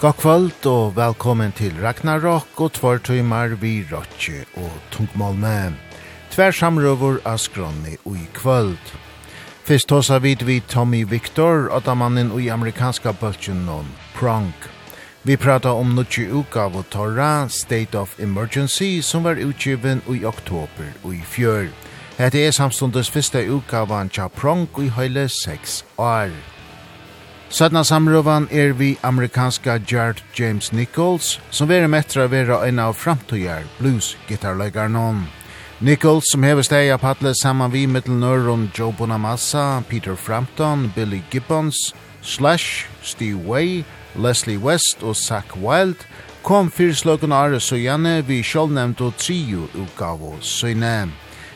God kvöld og velkommen til Ragnarok og tvær tøymar vi Rotje og Tungmål med. Tvær samrøver av skronni og i kvöld. Fyrst hos vid vi Tommy Victor, åttamannen og i amerikanska bøltjen om Pronk. Vi prata om nukki uka av Torra, State of Emergency, som var utgiven i oktober og i fjör. Hette er samstundes fyrsta uka av Antja Pronk i høyle seks år. Sødna samrøvan er vi amerikanska Jared James Nichols, som vera metra vera en av framtøyar blues-gitarlegarnon. Nichols, som hever steg av paddle saman vi mittelnøron Joe Bonamassa, Peter Frampton, Billy Gibbons, Slash, Steve Way, Leslie West og Zach Wild, kom fyrsløkken Are Søyane vi sjålnevnt og trio utgavo Søyne.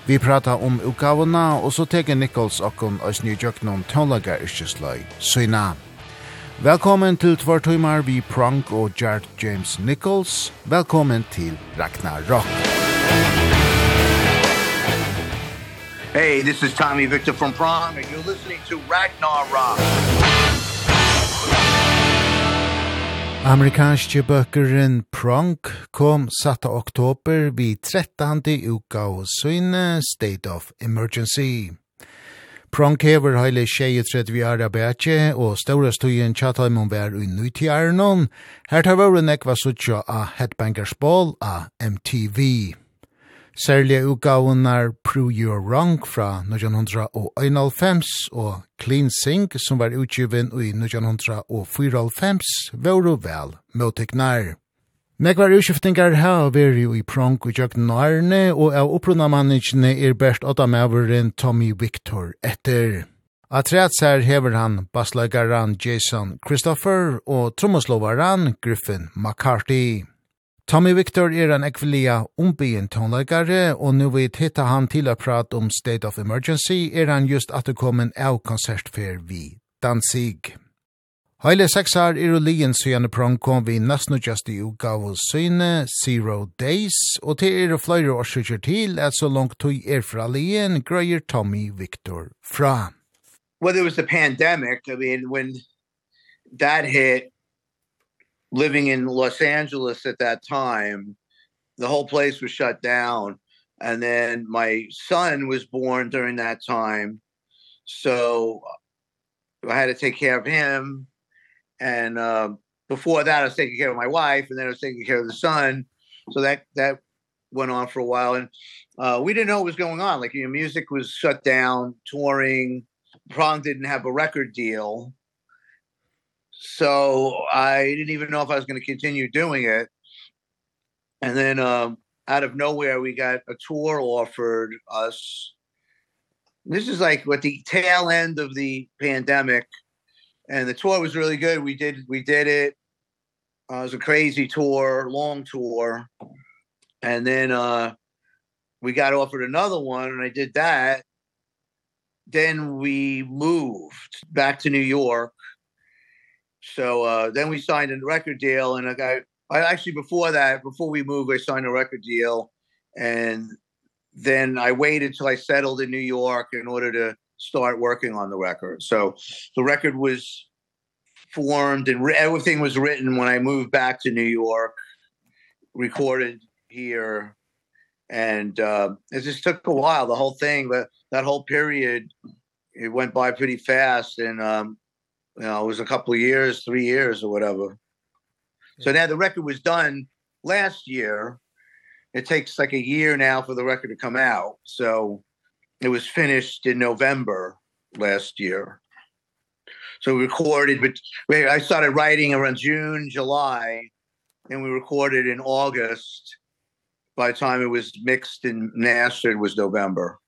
Vi prata om ukavona, og så teker Nichols okkon oss nyjøkken om tålaga yrkesløy, Søyna. Velkommen til Tvartøymar vi Prank og Jared James Nichols. Velkommen til Ragnarok. Hey, this is Tommy Victor from Prong, and you're listening to Ragnar Ragnarok. Amerikanske bøkeren Pronk kom 7. oktober vid 13. uka og søgne State of Emergency. Pronk hever heile 23 er arbeidje, og ståre støyen tjataimon vær ui nøytjærnon. Her tar vore nekva suttja av Headbangers Ball av MTV særlige utgavunar Prove Your Wrong fra 1991 og Clean Sink som var utgiven i 1994 var vel møteknar. Nekvar utskiftingar her veri i prong og jøkken nærne, og av opprunna manningene er best åtta maveren Tommy Victor etter. Atreats her hever han basslagaran Jason Christopher og trommoslovaran Griffin McCarthy. Tommy Victor er en ekvelia umbyen tonleikare, og nu vi titta han til å prate om State of Emergency, er han just at det kom en av konsertfer vi Danzig. Heile seksar er lien søgjane prong kom vi nesten just i ugav syne Zero Days, og til er fløyre årsøkjer til at så langt tog er fra lien grøyer Tommy Victor fra. Well, there was the pandemic. I mean, when that hit, living in Los Angeles at that time. The whole place was shut down and then my son was born during that time. So I had to take care of him and uh before that I was taking care of my wife and then I was taking care of the son. So that that went on for a while and uh we didn't know what was going on. Like you know, music was shut down, touring, Prong didn't have a record deal. So I didn't even know if I was going to continue doing it. And then um out of nowhere we got a tour offered us. This is like what the tail end of the pandemic and the tour was really good. We did we did it. Uh, it was a crazy tour, long tour. And then uh we got offered another one and I did that. Then we moved back to New York So uh then we signed a record deal and I guy I actually before that before we moved I signed a record deal and then I waited till I settled in New York in order to start working on the record. So the record was formed and everything was written when I moved back to New York, recorded here and uh it just took a while the whole thing but that whole period it went by pretty fast and um you know, it was a couple of years, 3 years or whatever. So now the record was done last year. It takes like a year now for the record to come out. So it was finished in November last year. So we recorded but I started writing around June, July and we recorded in August. By the time it was mixed and mastered was November.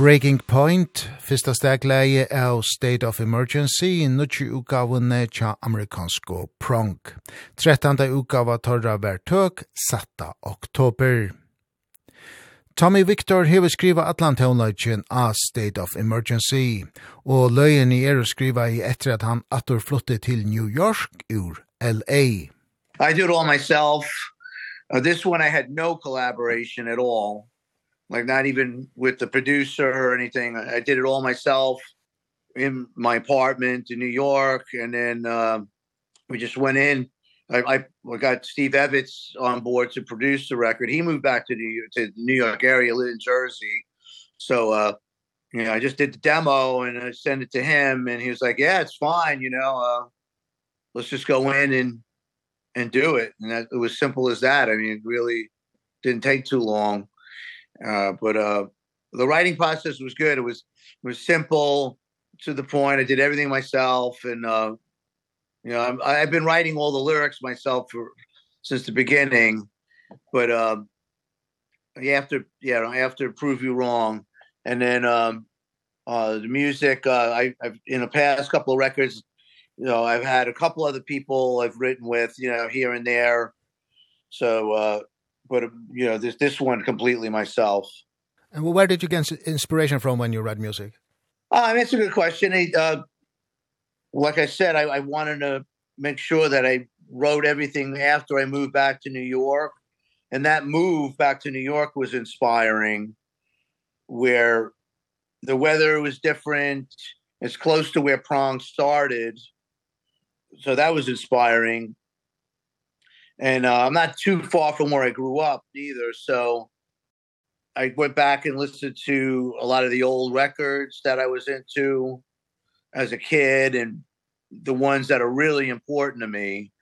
Breaking Point, fyrsta stegleie av State of Emergency, nutsi utgavene tja amerikansko prong. 13. utgava torra vertøk, satta oktober. Tommy Victor hever skriva allan tónleikjen A State of Emergency, og løyen i er skriva i etter at han atur flotte til New York ur L.A. I did all myself. Uh, this one I had no collaboration at all like not even with the producer or anything. I, I did it all myself in my apartment in New York and then um we just went in I I we got Steve Evans on board to produce the record. He moved back to New York, to the New York area, lived in Jersey. So uh you know, I just did the demo and I sent it to him and he was like, "Yeah, it's fine, you know, uh let's just go in and and do it." And that it was simple as that. I mean, it really didn't take too long uh but uh the writing process was good. It was it was simple to the point. I did everything myself and uh you know I'm, i've been writing all the lyrics myself for since the beginning. But um you have to yeah i have to prove you wrong. And then um uh the music uh i I've in the past couple of records you know I've had a couple other people I've written with you know here and there. So uh but you know this this one completely myself. And where did you get inspiration from when you read music? Uh, I mean, it's a good question. I, uh, like I said, I, I wanted to make sure that I wrote everything after I moved back to New York. And that move back to New York was inspiring where the weather was different. It's close to where Prong started. So that was inspiring and uh, I'm not too far from where I grew up either so I went back and listened to a lot of the old records that I was into as a kid and the ones that are really important to me.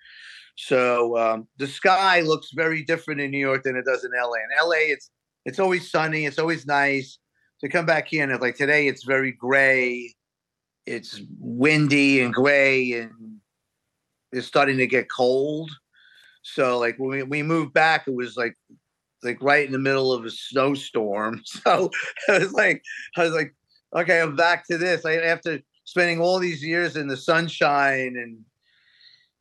So um the sky looks very different in New York than it does in LA in LA it's it's always sunny it's always nice. To come back here and it's like today it's very gray it's windy and gray and it's starting to get cold so like when we, we moved back it was like like right in the middle of a snowstorm. So it was like i was like okay i'm back to this. I after spending all these years in the sunshine and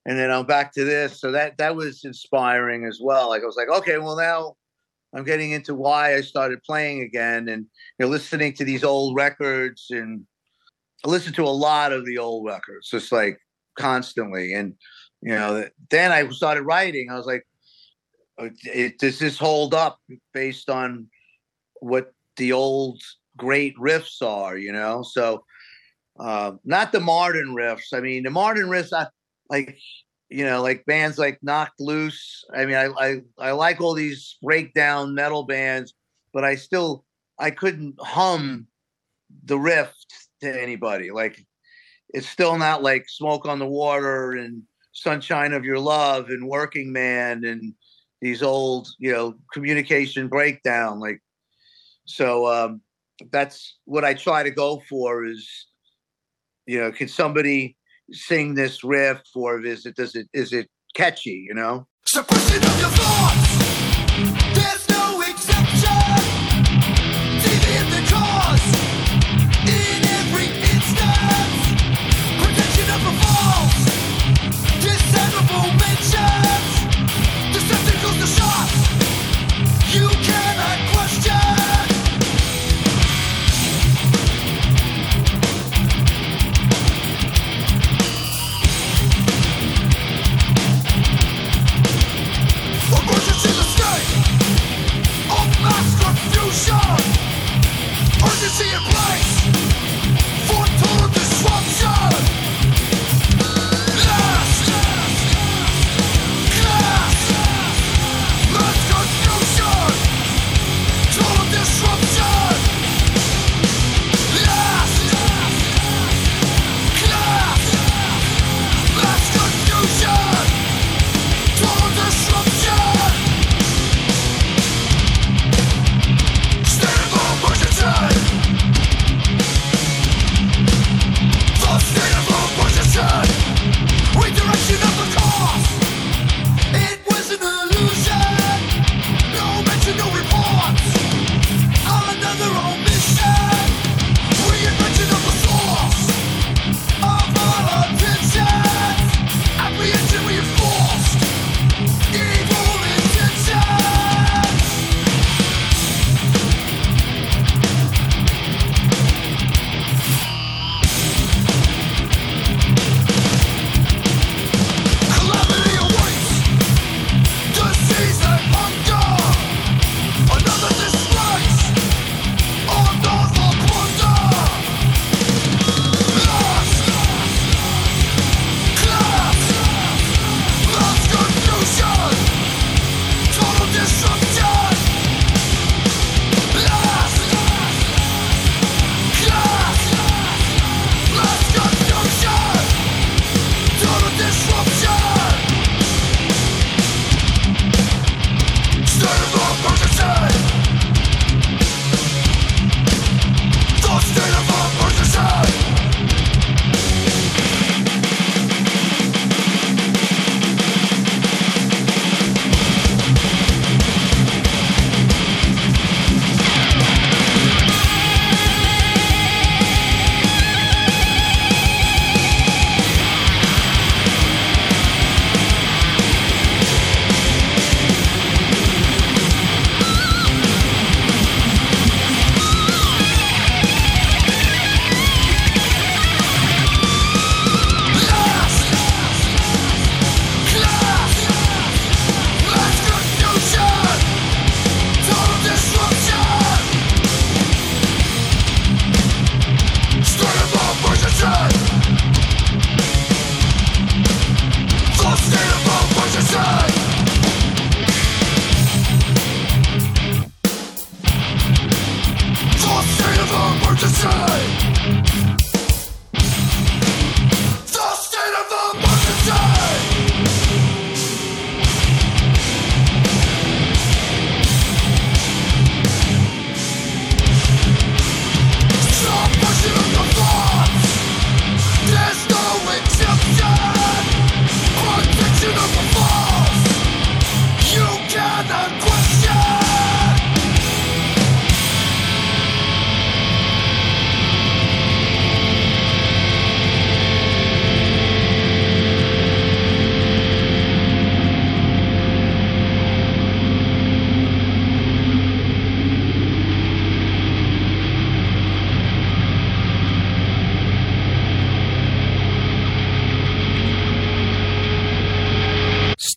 and then i'm back to this. So that that was inspiring as well. Like i was like okay well now i'm getting into why i started playing again and you know listening to these old records and i listened to a lot of the old records just like constantly. And you know then I started writing. I was like it does this hold up based on what the old great riffs are you know? So uh not the modern riffs. I mean the modern riffs I like you know like bands like Knocked Loose. I mean I I I like all these breakdown metal bands but I still I couldn't hum the riff to anybody. Like it's still not like smoke on the water and sunshine of your love and working man and these old you know communication breakdown like so um that's what i try to go for is you know can somebody sing this riff or is it does it is it catchy you know? Suppression of your thoughts.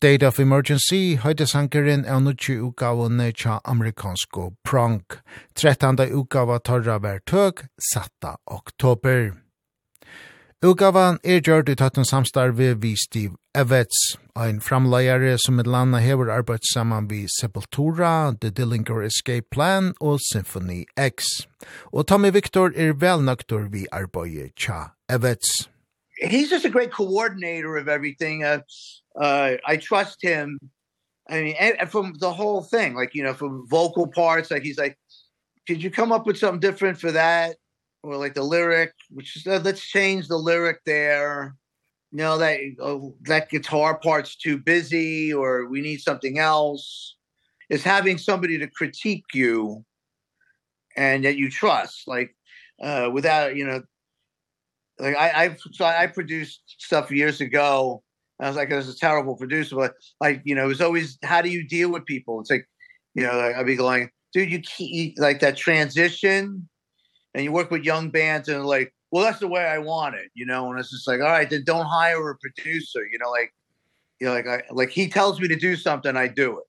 State of Emergency høyde sankeren av nutje utgavene tja amerikansko prank. 13. utgava torra vær tøk, satta oktober. Utgavan er gjørt i tøtten samstarve vi Steve Evets, ein framleiare som et landa hever arbeid saman vi Sepultura, The Dillinger Escape Plan og Symphony X. Og Tommy Victor er velnøktor vi arbeid tja Evets he's just a great coordinator of everything. Uh, uh, I trust him. I mean, and, and from the whole thing, like, you know, from vocal parts, like he's like, could you come up with something different for that? Or like the lyric, which is, uh, let's change the lyric there. You know, that, oh, that guitar part's too busy or we need something else. Is having somebody to critique you and that you trust, like, uh, without, you know, like I I so I produced stuff years ago. And I was like, I was a terrible producer, but like, you know, it was always, how do you deal with people? It's like, you know, like, I'd be going, dude, you keep like that transition and you work with young bands and like, well, that's the way I want it, you know? And it's just like, all right, then don't hire a producer, you know, like, you know, like, I, like he tells me to do something, I do it.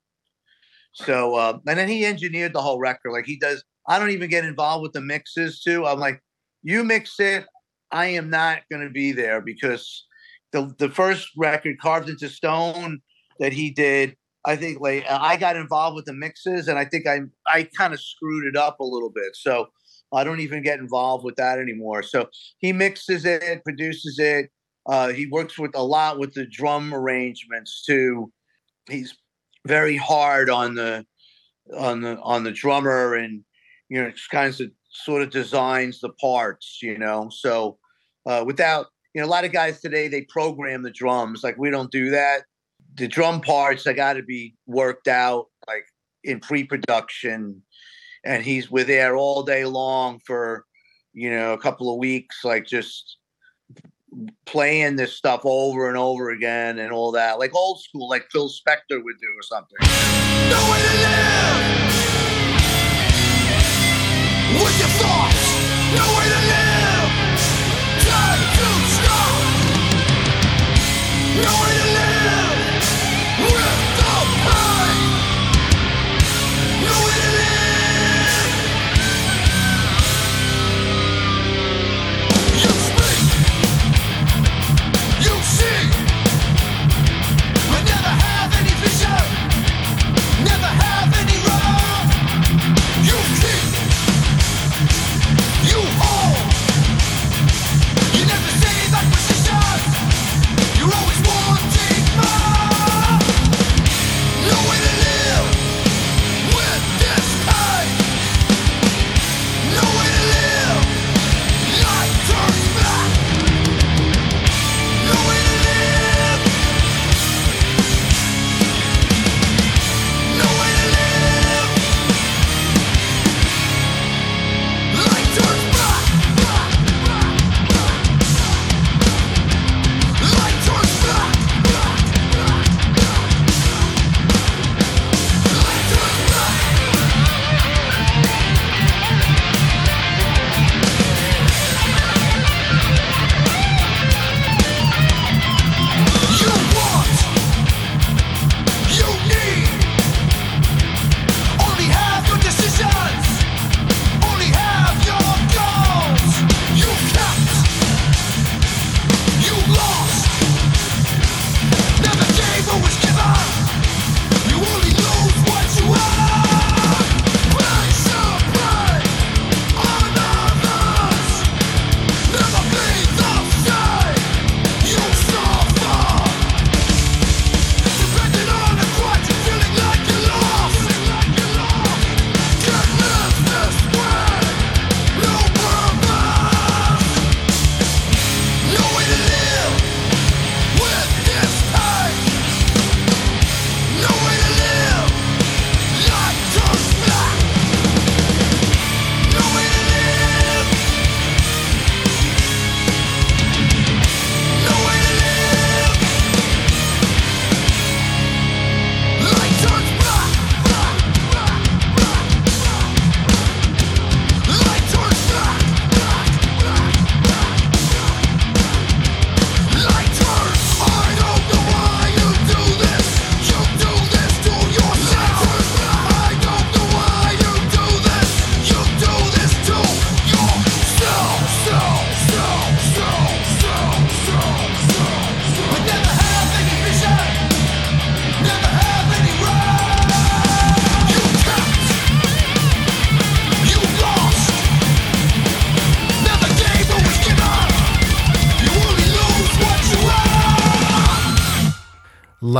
So, uh, and then he engineered the whole record. Like he does, I don't even get involved with the mixes too. I'm like, you mix it, I am not going to be there because the the first record carved into stone that he did I think like I got involved with the mixes and I think I I kind of screwed it up a little bit. So I don't even get involved with that anymore. So he mixes it, produces it. Uh he works with a lot with the drum arrangements too. He's very hard on the on the on the drummer and you know kinds of sort of designs the parts, you know. So uh without you know a lot of guys today they program the drums. Like we don't do that. The drum parts they got to be worked out like in pre-production. And he's with there all day long for you know a couple of weeks like just playing this stuff over and over again and all that. Like old school like Phil Spector would do or something. No way to live! What you thought? No,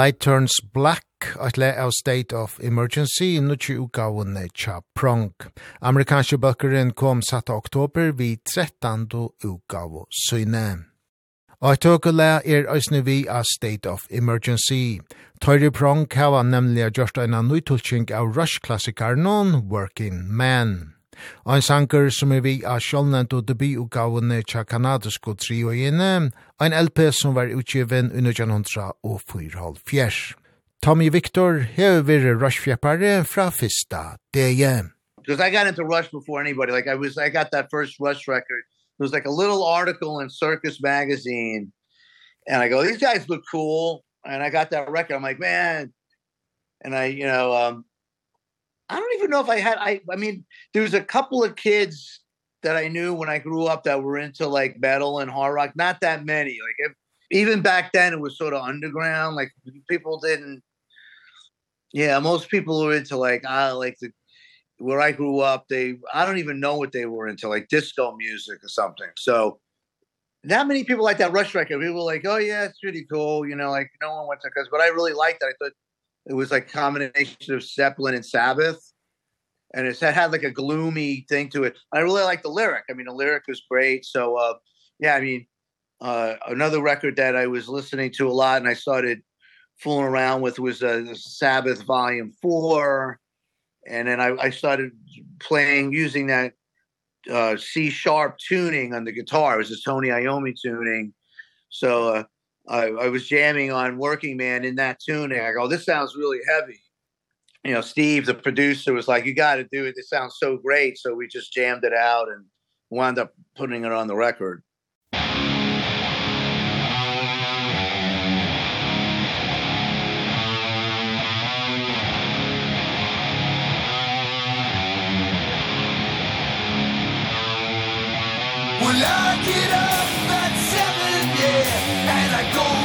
Light Turns Black, at le av State of Emergency, nutsi utgavun tja prong. Amerikanske bøkkeren kom 7. oktober vi 13. utgavu syne. Og tøkele er æsne vi av State of Emergency. Tøyre prong hava nemlig gjørst eina nøytulking av Rush-klassikarnon Working Man. Og en sanker som er vi av sjålnent og debutgavene tja kanadisko trioene, og en LP som var utgiven under 1904. Tommy Victor hever vi rushfjeppare fra fyrsta DG. Because I got into Rush before anybody. Like I was, I got that first Rush record. It was like a little article in Circus magazine, and I go, these guys look cool. And I got that record. I'm like, man. And I, you know, um, I don't even know if I had I I mean there was a couple of kids that I knew when I grew up that were into like metal and hard rock not that many like if, even back then it was sort of underground like people didn't yeah most people were into like I uh, like the where I grew up they I don't even know what they were into like disco music or something so not many people like that Rush record. People were like, "Oh yeah, it's pretty cool," you know, like no one went to cuz but I really liked it. I thought it was like combination of Zeppelin and Sabbath. And it had like a gloomy thing to it. I really liked the lyric. I mean, the lyric was great. So, uh, yeah, I mean, uh, another record that I was listening to a lot and I started fooling around with was uh, Sabbath Volume 4. And then I, I started playing using that uh, C-sharp tuning on the guitar. It was a Tony Iommi tuning. So, uh, I I was jamming on Working Man in that tune and I go this sounds really heavy. You know, Steve the producer was like you got to do it. This sounds so great. So we just jammed it out and wound up putting it on the record. Well, I I go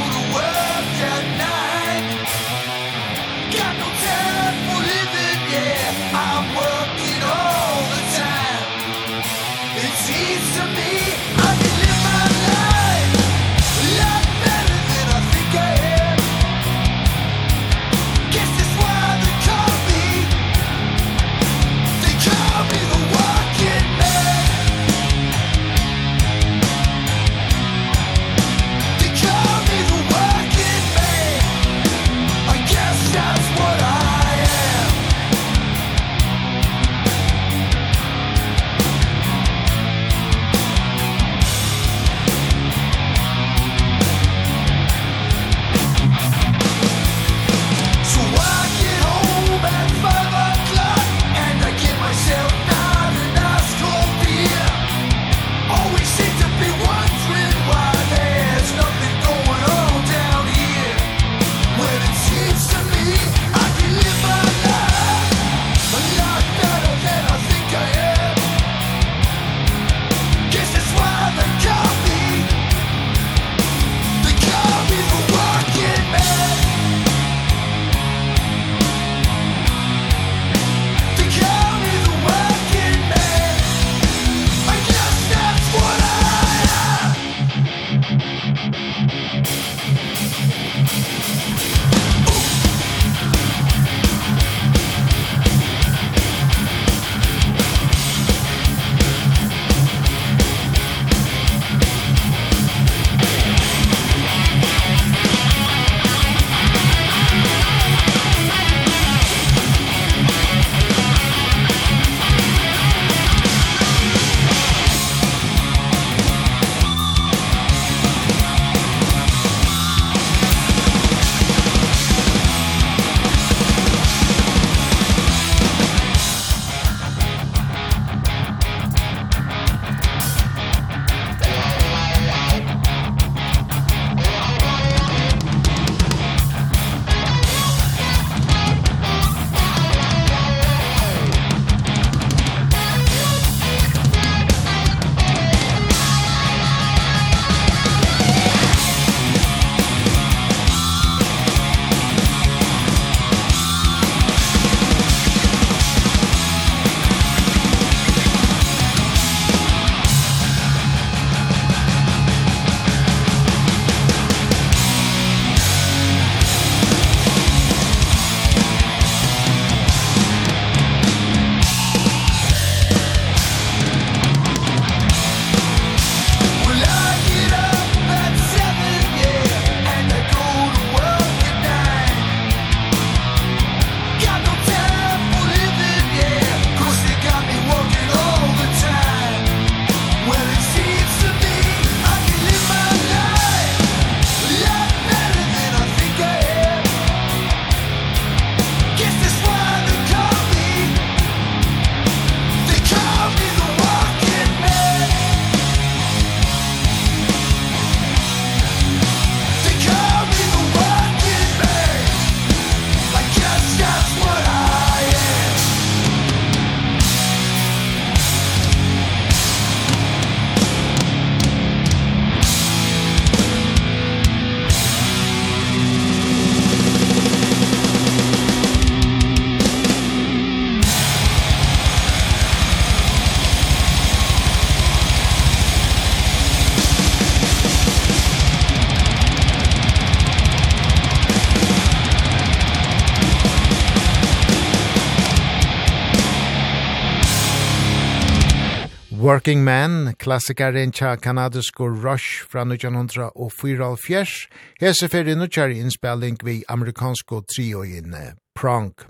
Working Man, klassikaren tja kanadisk og Rush fra 1904. Hese fyrir nutjar innspelling vi amerikansk og trioin Prank.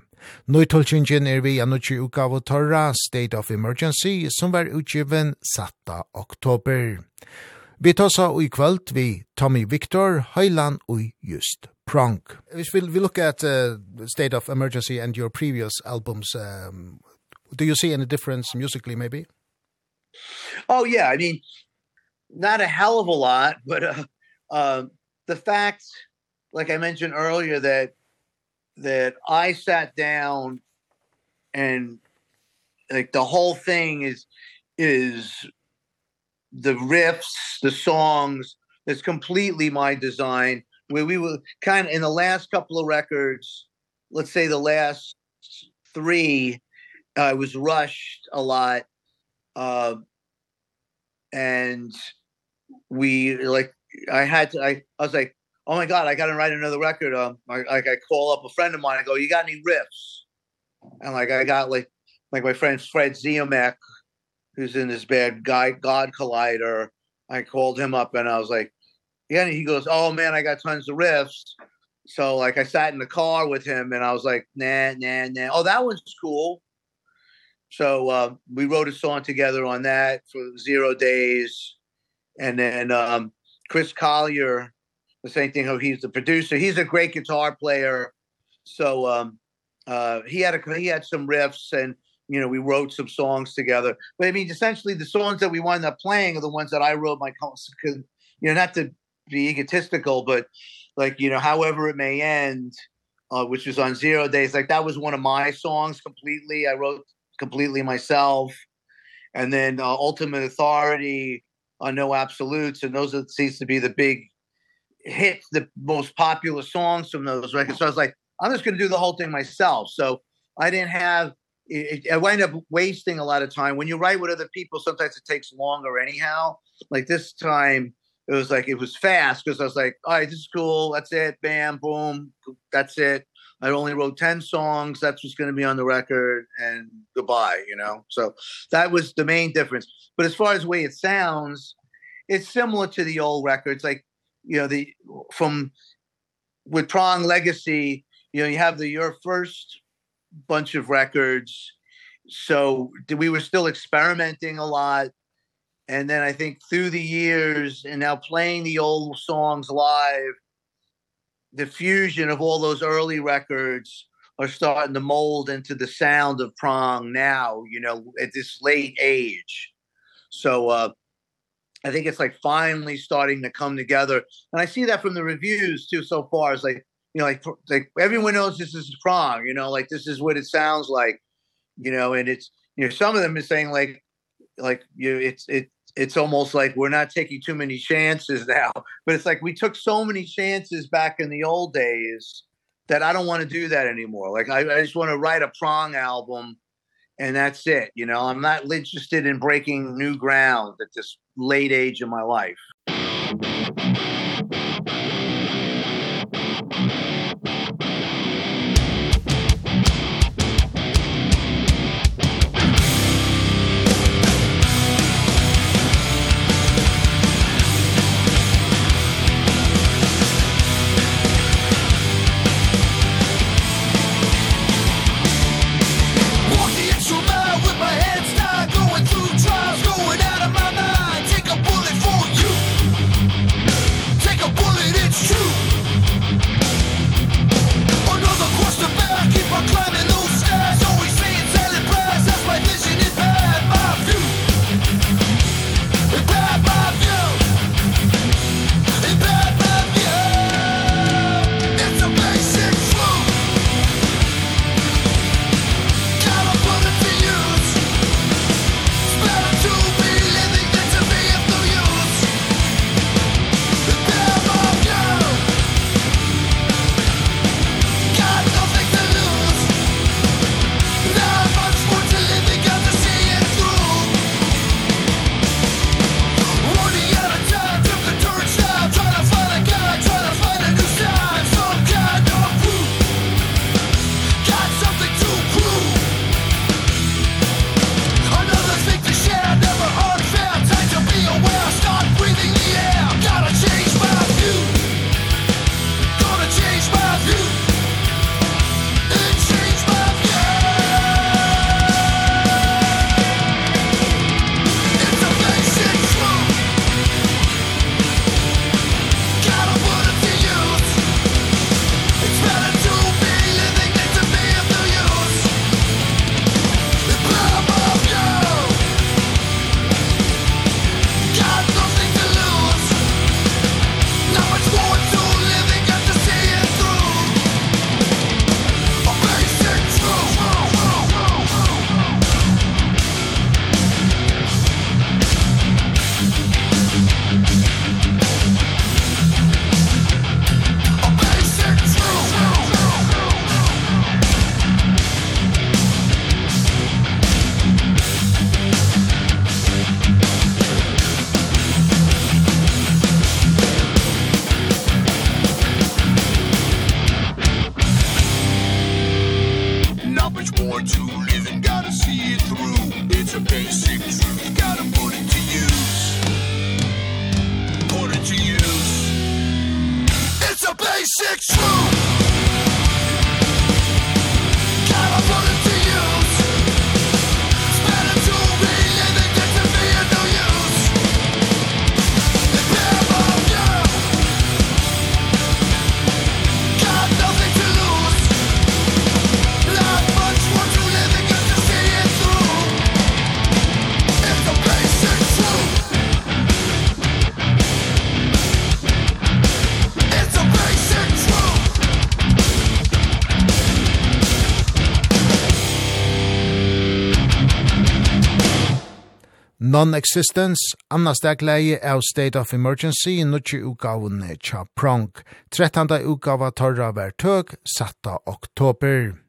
Nøytolkingen er vi anutji og torra State of Emergency som var utgiven 7. oktober. Vi tåsa i kvöld vi Tommy Victor, Høyland og Just Prank. If we, we look at uh, State of Emergency and your previous albums, um, do you see any difference musically maybe? Oh yeah, I mean not a hell of a lot, but uh, uh the fact like I mentioned earlier that that I sat down and like the whole thing is is the riffs, the songs, it's completely my design. Where we were kind of in the last couple of records, let's say the last 3 I was rushed a lot uh and we like I had to I I was like oh my god I got to write another record um I, like I call up a friend of mine I go you got any riffs? And like I got like like my friend Fred ziomek who's in this bad guy God Collider I called him up and I was like yeah and he goes oh man I got tons of riffs. So like I sat in the car with him and I was like nah nah nah. Oh that one's cool so um we wrote a song together on that for zero days. And then um Chris Collier the same thing how he's the producer. He's a great guitar player. So um uh he had a he had some riffs and you know we wrote some songs together. But i mean essentially the songs that we wound up playing are the ones that i wrote my cuz you know not to be egotistical but like you know however it may end uh which was on zero days like that was one of my songs completely. I wrote completely myself. And then uh, ultimate authority on no absolutes and those that seems to be the big hits the most popular songs from those records. So I was like I'm just going to do the whole thing myself. So I didn't have it, I wind up wasting a lot of time. When you write with other people sometimes it takes longer anyhow. Like this time it was like it was fast because I was like all right this is cool that's it bam boom that's it. I only wrote 10 songs. That's what's going to be on the record and goodbye, you know. So that was the main difference. But as far as the way it sounds, it's similar to the old records like, you know, the from with Prong Legacy, you know, you have the your first bunch of records. So we were still experimenting a lot. And then I think through the years and now playing the old songs live the fusion of all those early records are starting to mold into the sound of prong now, you know, at this late age. So uh I think it's like finally starting to come together. And I see that from the reviews too so far is like, you know, like like everyone knows this is prong, you know, like this is what it sounds like, you know, and it's you know some of them is saying like like you know, it's it it's almost like we're not taking too many chances now but it's like we took so many chances back in the old days that I don't want to do that anymore. Like I I just want to write a prong album and that's it you know? I'm not interested in breaking new ground at this late age of my life. Non-Existence, anna stegleie av State of Emergency, nutje utgavene tja prong. 13. utgava torra vertøk, satta oktober.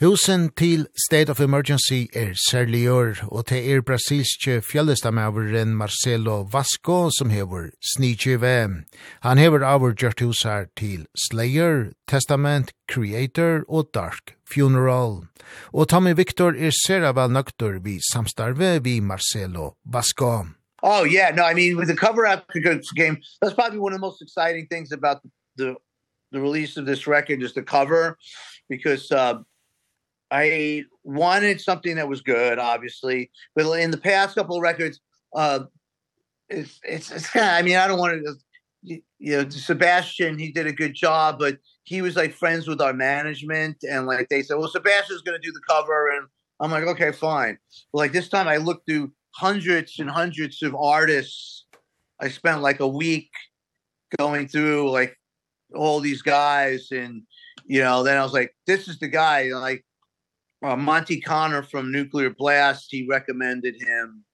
Husen til State of Emergency er særlig år, og til er brasilske fjellestamaveren Marcelo Vasco som hever snitje. Han hever avgjørt gjørt husar til Slayer, Testament, Creator og Dark Funeral. Og Tommy Victor er særlig vel nøkter vi samstarve vi Marcelo Vasco. Oh yeah, no, I mean with the cover up game, that's probably one of the most exciting things about the the release of this record is the cover because uh I wanted something that was good obviously. But in the past couple of records uh it's it's, it's kind of, I mean I don't want to you, know Sebastian he did a good job but he was like friends with our management and like they said well Sebastian's going to do the cover and I'm like okay fine. But like this time I looked through hundreds and hundreds of artists. I spent like a week going through like all these guys and you know then I was like this is the guy like uh, Monty Connor from Nuclear Blast, he recommended him.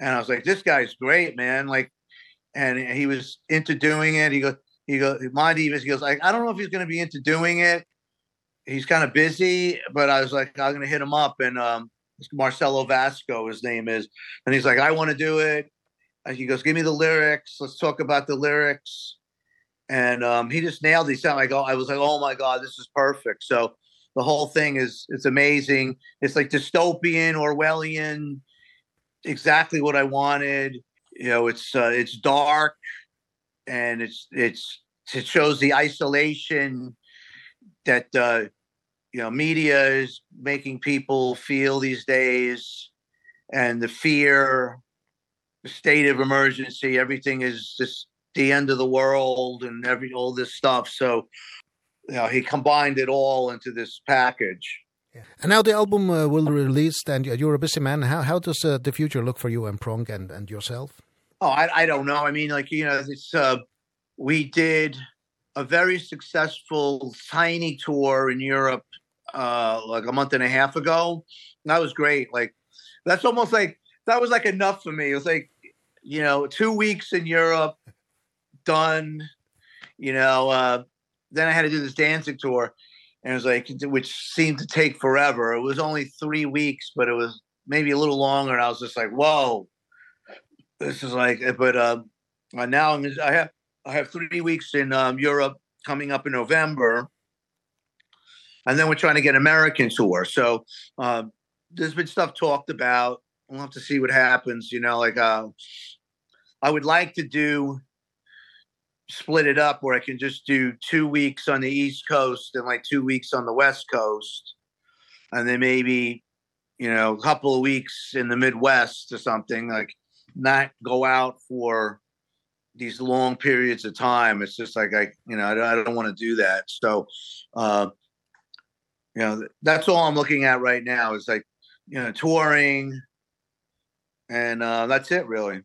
And I was like, this guy's great, man. Like, and he was into doing it. He goes, he goes, Monty he goes, like, I don't know if he's going to be into doing it. He's kind of busy, but I was like, I'm going to hit him up. And um, Marcelo Vasco, his name is. And he's like, I want to do it. And he goes, give me the lyrics. Let's talk about the lyrics. And um, he just nailed it. He sounded like, oh, I was like, oh my God, this is perfect. So the whole thing is it's amazing. It's like dystopian orwellian exactly what i wanted. You know it's uh, it's dark and it's it's it shows the isolation that uh you know media is making people feel these days and the fear the state of emergency everything is just the end of the world and every all this stuff. So you know, he combined it all into this package. Yeah. And now the album uh, will be released and you're a busy man. How, how does uh, the future look for you and Prong and, and yourself? Oh, I, I don't know. I mean, like, you know, it's, uh, we did a very successful tiny tour in Europe uh like a month and a half ago. And that was great. Like that's almost like that was like enough for me. It was like you know, 2 weeks in Europe done. You know, uh then I had to do this dancing tour and it was like which seemed to take forever. It was only 3 weeks, but it was maybe a little longer and I was just like, "Whoa." This is like but um uh, now I'm I have I have 3 weeks in um Europe coming up in November. And then we're trying to get American tour. So, um uh, there's been stuff talked about. We'll have to see what happens, you know, like uh I would like to do split it up where I can just do 2 weeks on the east coast and like 2 weeks on the west coast and then maybe you know a couple of weeks in the midwest or something like not go out for these long periods of time. It's just like I you know I don't, I don't want to do that. So uh you know that's all I'm looking at right now is like you know touring and uh that's it really.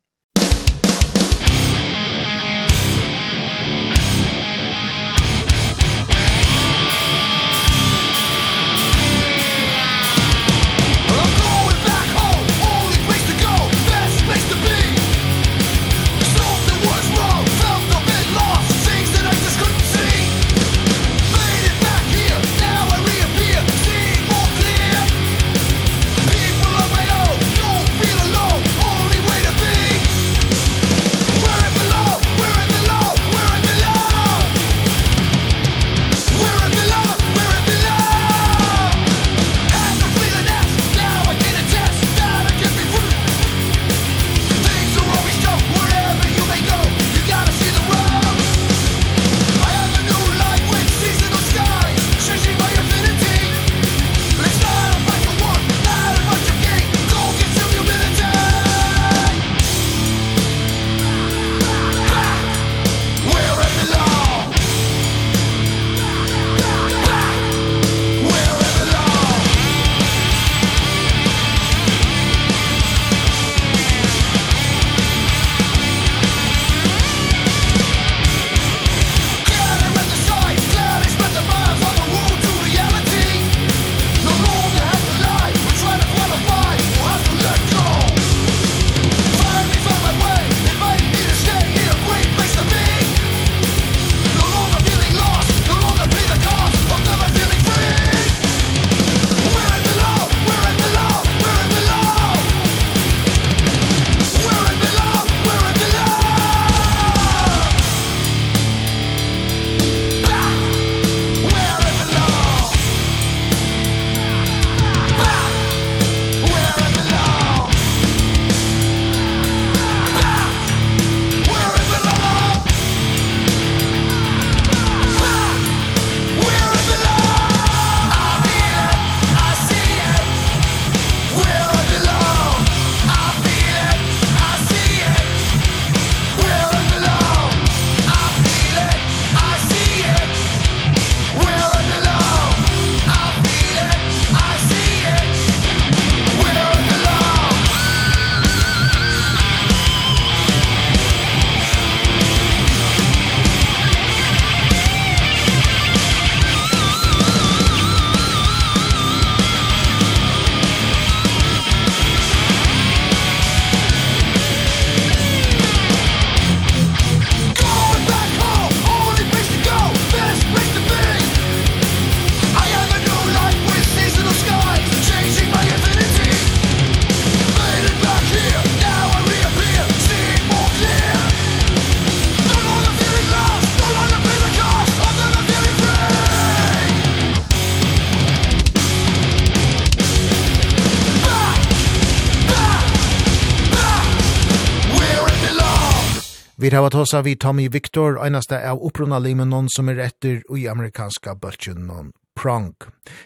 Det var tåsa vi Tommy Victor, einaste av opprona limenon som er etter i amerikanska bøltjunnen Prong.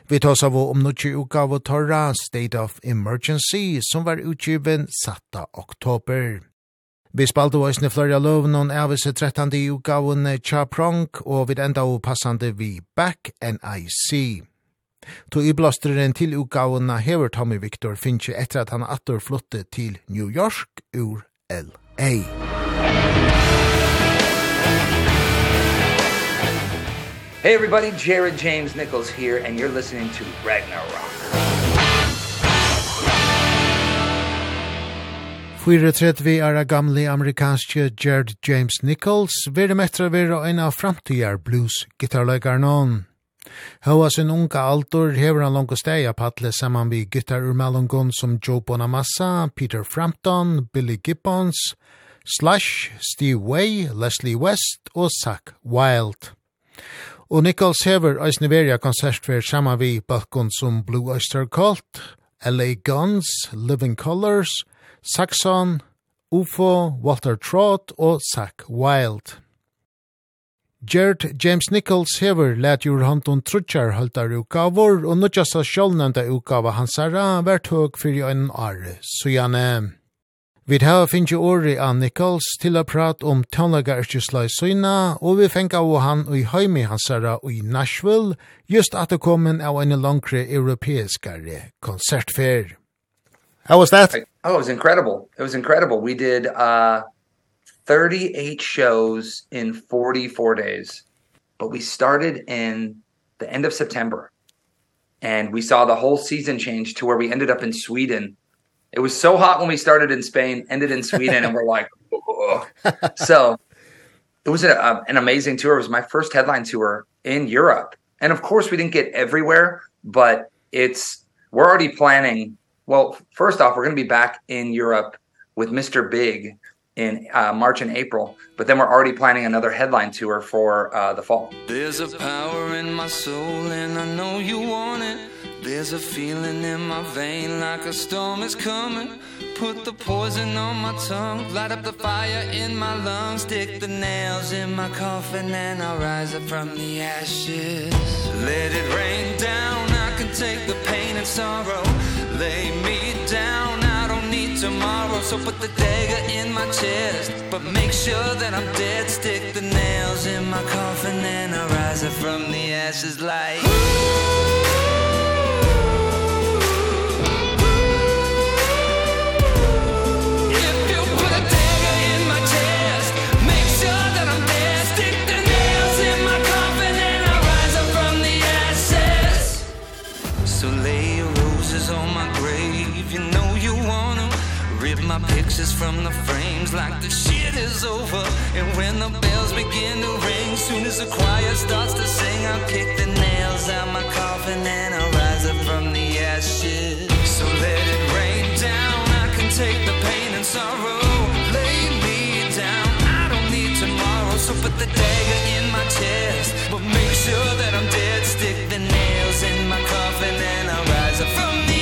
Vi tåsa vi om nutje uka av torra State of Emergency som var utgiven 7. oktober. Vi spalte oss ni flore av noen av oss 13. utgaven cha Prong, og vi enda og passande vi Back NIC. To i blasteren til na hever Tommy Victor finnes etter at han atter flotte til New York ur L.A. Hey everybody, Jared James Nichols here and you're listening to Ragnarok. Fyre tret vi er gamle amerikanske Jared James Nichols, vere metra vere en av framtidjar blues-gitarløykar noen. Hva sin unga altor hever han langt steg av patle saman vi gitar ur mellongon som Joe Bonamassa, Peter Frampton, Billy Gibbons, Slash, Steve Way, Leslie West og Zach Wild. Og Nichols hever eisne veria konsert for saman vi balkon som Blue Oyster Cult, LA Guns, Living Colors, Saxon, UFO, Walter Trott og Zach Wild. Gert James Nichols hever let jur hand trutjar haltar ukavor, og nutjasta sjolnanda ukava hansara vært høg fyrir ein are, så gjerne... Vi har finnst åri av Nichols til å prate om tøvnlaga yrkesla i Søyna, og vi fengt av han i høymi hansara i Nashville, just at det kom en av en langre europeiskare konsertfer. How was that? Oh, it was incredible. It was incredible. We did uh, 38 shows in 44 days, but we started in the end of September, and we saw the whole season change to where we ended up in Sweden It was so hot when we started in Spain, ended in Sweden and we're like Ugh. so it was a, a, an amazing tour. It was my first headline tour in Europe. And of course we didn't get everywhere, but it's we're already planning. Well, first off, we're going to be back in Europe with Mr. Big in uh, March and April, but then we're already planning another headline tour for uh, the fall. There's a power in my soul and I know you want it. There's a feeling in my vein like a storm is coming. Put the poison on my tongue, light up the fire in my lungs, stick the nails in my coffin and I'll rise up from the ashes. Let it rain down, I can take the pain and sorrow. Lay me tomorrow So put the dagger in my chest. But make sure that I'm dead Stick the nails in my coffin And I rise up from the ashes like Ooh So lay your roses on my my pictures from the frames like the shit is over. And when the bells begin to ring soon as the choir starts to sing I'll kick the nails out my coffin and I'll rise up from the ashes. So let it rain down I can take the pain and sorrow. Lay me down I don't need tomorrow. So put the dagger in my chest but make sure that I'm dead. Stick the nails in my coffin and I'll rise up from the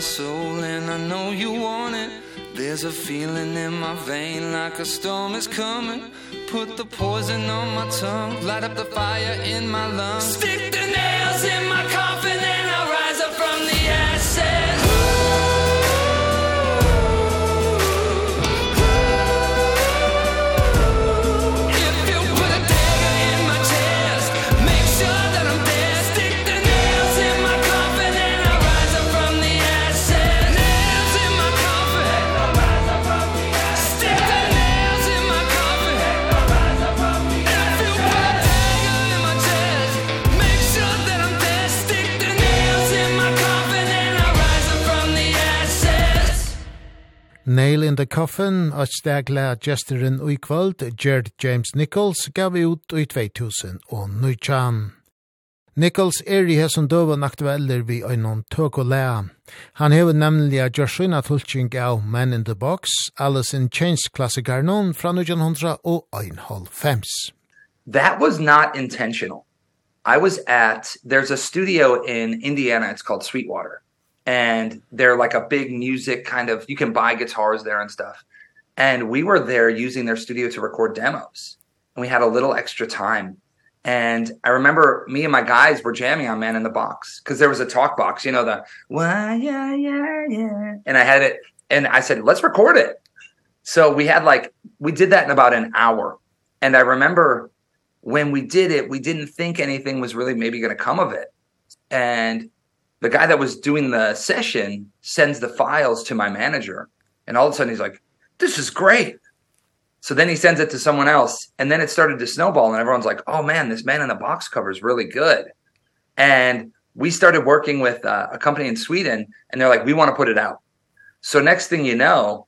my soul and I know you want it. There's a feeling in my vein like a storm is coming. Put the poison on my tongue Light up the fire in my lungs. Stick the nails in my coffin and I'll rise up from the ashes. Nail in the Coffin, og stegla gesteren ui kvöld, Gerd James Nichols, gav ut i 2019. Nichols er i hesson døven aktueller vi øynon tøk og lea. Han hever nemlig a Joshua Tulching av Man in the Box, Alice in Chains-klassikar noen fra 1900 og 1,5. That was not intentional. I was at, there's a studio in Indiana, it's called Sweetwater and they're like a big music kind of you can buy guitars there and stuff. And we were there using their studio to record demos. And we had a little extra time. And i remember me and my guys were jamming on man in the box cuz there was a talk box you know the why yeah yeah yeah. And i had it and i said let's record it. So we had like we did that in about an hour. And i remember when we did it we didn't think anything was really maybe going to come of it. And the guy that was doing the session sends the files to my manager and all of a sudden he's like this is great. So then he sends it to someone else and then it started to snowball and everyone's like oh man this man in the box cover is really good. And we started working with uh, a company in Sweden and they're like we want to put it out. So next thing you know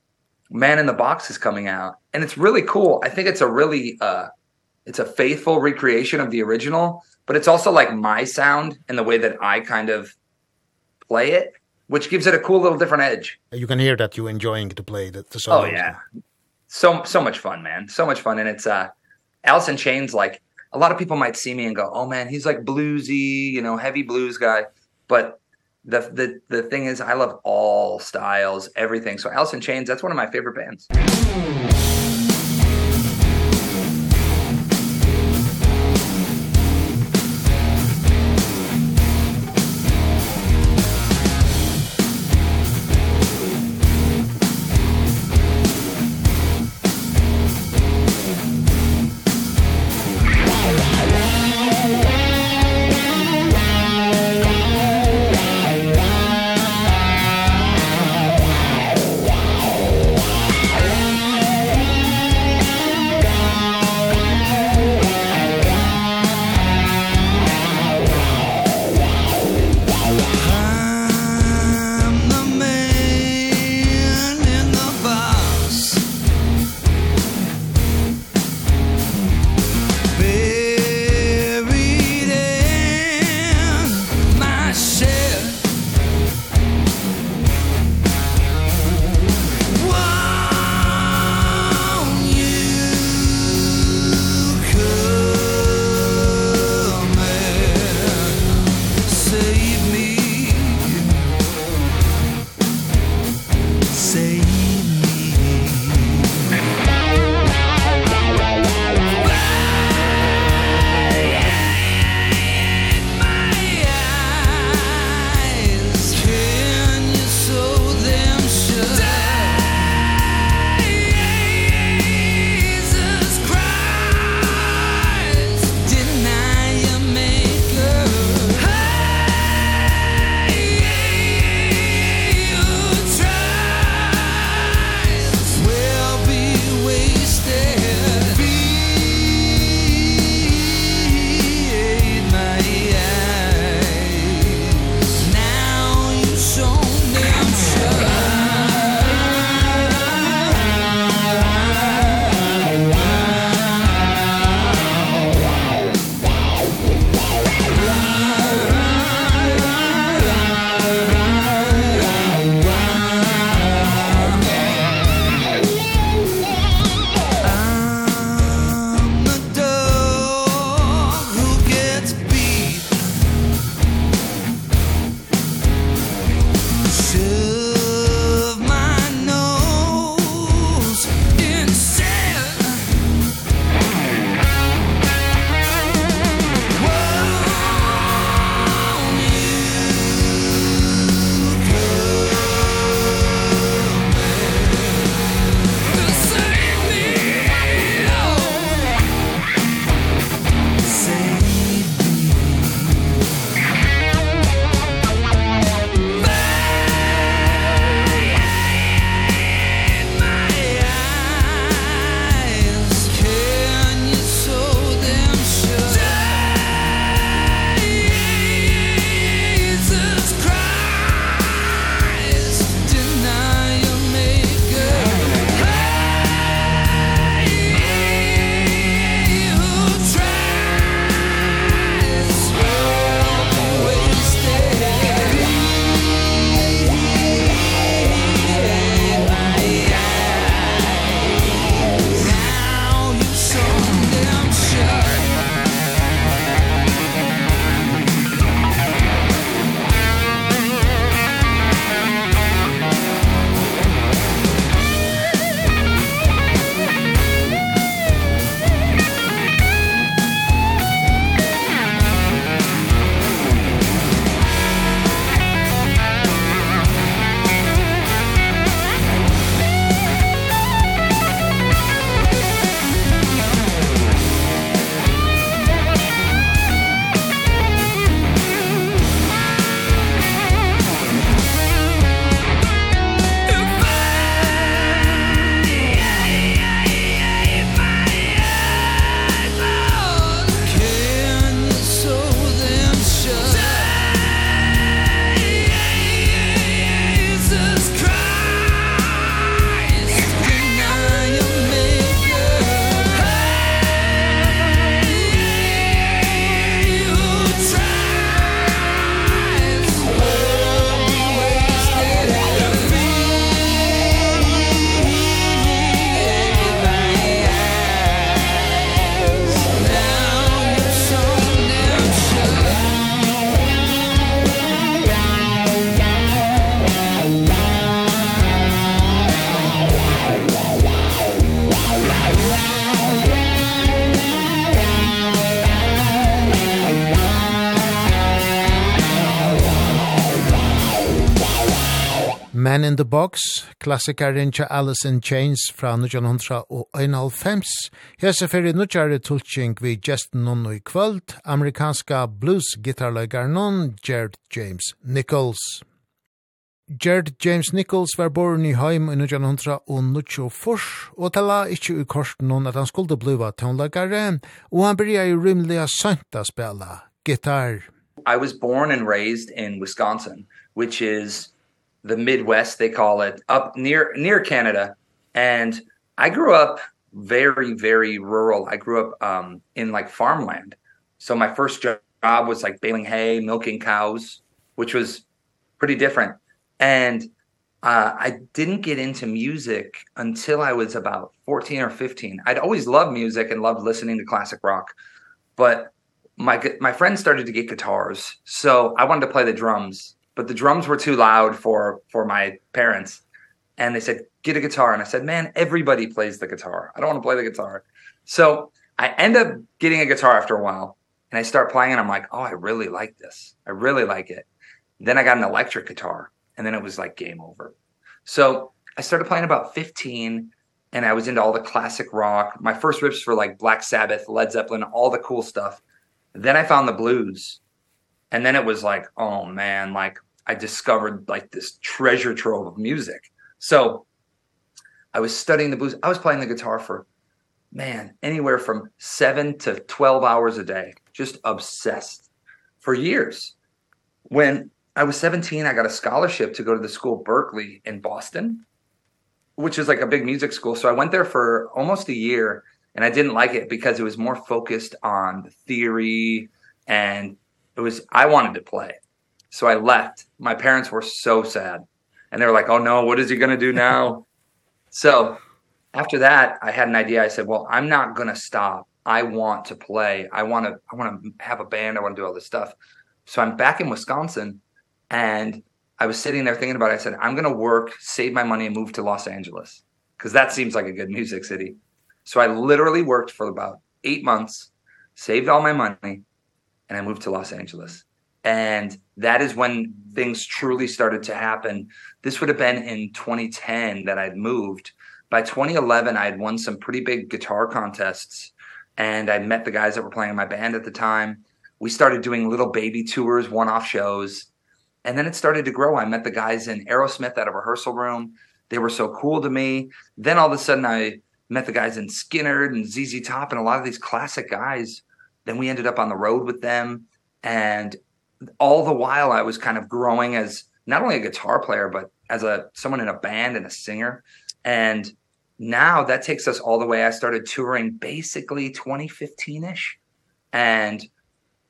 man in the box is coming out and it's really cool. I think it's a really uh it's a faithful recreation of the original but it's also like my sound and the way that i kind of play it, which gives it a cool little different edge. You can hear that you enjoying to play the, the song. Oh yeah. So so much fun, man. So much fun and it's uh Alice in Chains like a lot of people might see me and go, "Oh man, he's like bluesy, you know, heavy blues guy." But the the the thing is I love all styles, everything. So Alice in Chains, that's one of my favorite bands. Man in the Box, klassikaren til Alice in Chains fra 1991. Hese fyrir nudjare tulking vi gesten nonno i kvöld, amerikanska blues-gitarløygar non, Jared James Nichols. Jared James Nichols var born i heim i 1924 og tala ikkje i korsen noen at han skulle bliva tonlagare, og han byrja i rymliga sønta spela gitar. I was born and raised in Wisconsin, which is the Midwest they call it up near near Canada and I grew up very very rural. I grew up um in like farmland. So my first job was like baling hay, milking cows, which was pretty different. And uh I didn't get into music until I was about 14 or 15. I'd always loved music and loved listening to classic rock. But my my friends started to get guitars, so I wanted to play the drums but the drums were too loud for for my parents and they said get a guitar and I said man everybody plays the guitar I don't want to play the guitar so I end up getting a guitar after a while and I start playing and I'm like oh I really like this I really like it then I got an electric guitar and then it was like game over so I started playing about 15 and I was into all the classic rock. My first rips were like Black Sabbath, Led Zeppelin, all the cool stuff. Then I found the blues. And then it was like, oh man, like I discovered like this treasure trove of music. So I was studying the blues. I was playing the guitar for man, anywhere from 7 to 12 hours a day, just obsessed for years. When I was 17, I got a scholarship to go to the school Berkeley in Boston, which is like a big music school. So I went there for almost a year and I didn't like it because it was more focused on the theory and it was I wanted to play. So I left. My parents were so sad. And they were like, "Oh no, what is he going to do now?" so, after that, I had an idea. I said, "Well, I'm not going to stop. I want to play. I want to I want to have a band. I want to do all this stuff." So I'm back in Wisconsin and I was sitting there thinking about it. I said, "I'm going to work, save my money and move to Los Angeles." Cuz that seems like a good music city. So I literally worked for about 8 months, saved all my money, and I moved to Los Angeles and that is when things truly started to happen. This would have been in 2010 that I'd moved. By 2011 I had won some pretty big guitar contests and I met the guys that were playing in my band at the time. We started doing little baby tours one off shows and then it started to grow. I met the guys in Aerosmith at a rehearsal room. They were so cool to me. Then all of a sudden I met the guys in Skinner and ZZ Top and a lot of these classic guys. Then we ended up on the road with them and all the while I was kind of growing as not only a guitar player but as a someone in a band and a singer. And now that takes us all the way. I started touring basically 2015ish and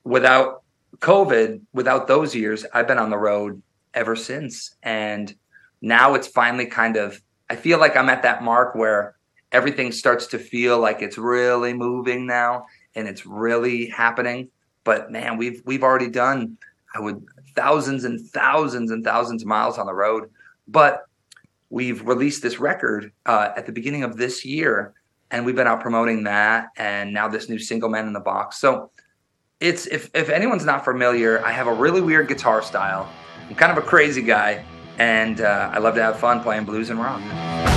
without covid without those years I've been on the road ever since. And now it's finally kind of I feel like I'm at that mark where everything starts to feel like it's really moving now and it's really happening but man we've we've already done i would thousands and thousands and thousands of miles on the road. But we've released this record uh at the beginning of this year and we've been out promoting that and now this new single man in the box. So it's if if anyone's not familiar i have a really weird guitar style. I'm kind of a crazy guy and uh i love to have fun playing blues and rock.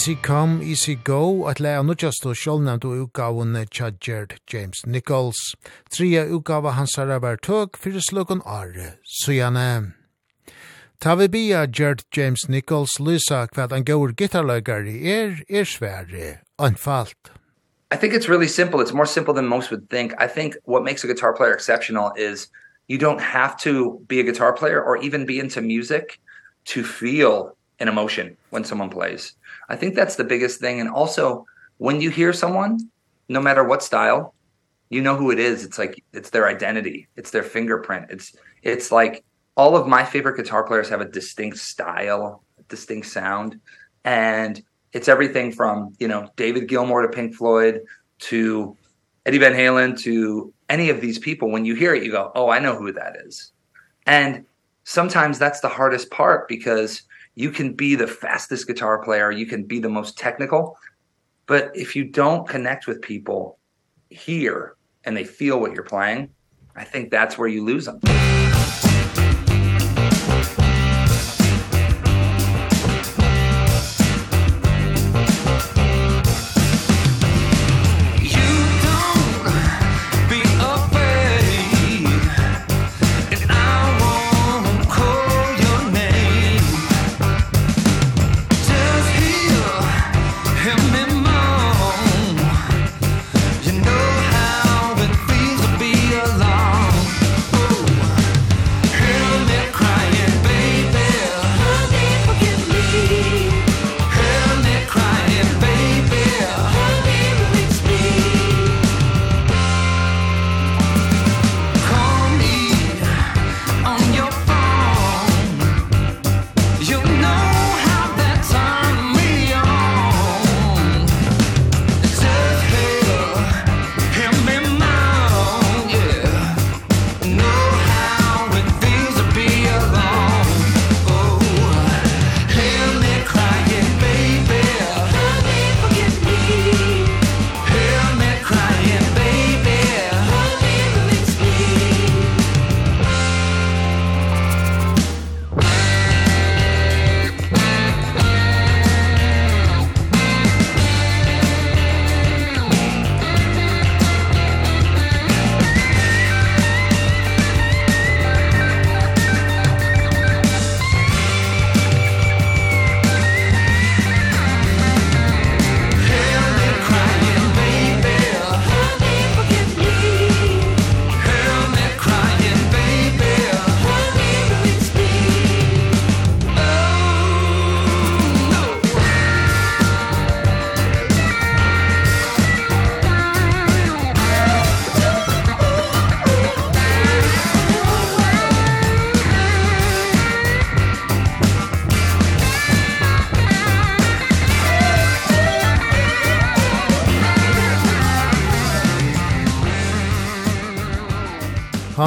Easy Come, Easy Go, at leia nudjast og sjålnevnt og utgavun tja James Nichols. Tria utgava hans herra var tøk, fyrir slukon are, sujane. Ta vi bia Gerd James Nichols lysa kvad han gaur gitarløygari er, er svære, anfalt. I think it's really simple. It's more simple than most would think. I think what makes a guitar player exceptional is you don't have to be a guitar player or even be into music to feel an emotion when someone plays. I think that's the biggest thing. And also when you hear someone no matter what style you know who it is. It's like it's their identity. It's their fingerprint. It's it's like all of my favorite guitar players have a distinct style a distinct sound. And it's everything from you know David Gilmour to Pink Floyd to Eddie Van Halen to any of these people. When you hear it you go oh I know who that is. And sometimes that's the hardest part because you can be the fastest guitar player, you can be the most technical, but if you don't connect with people here and they feel what you're playing, I think that's where you lose them.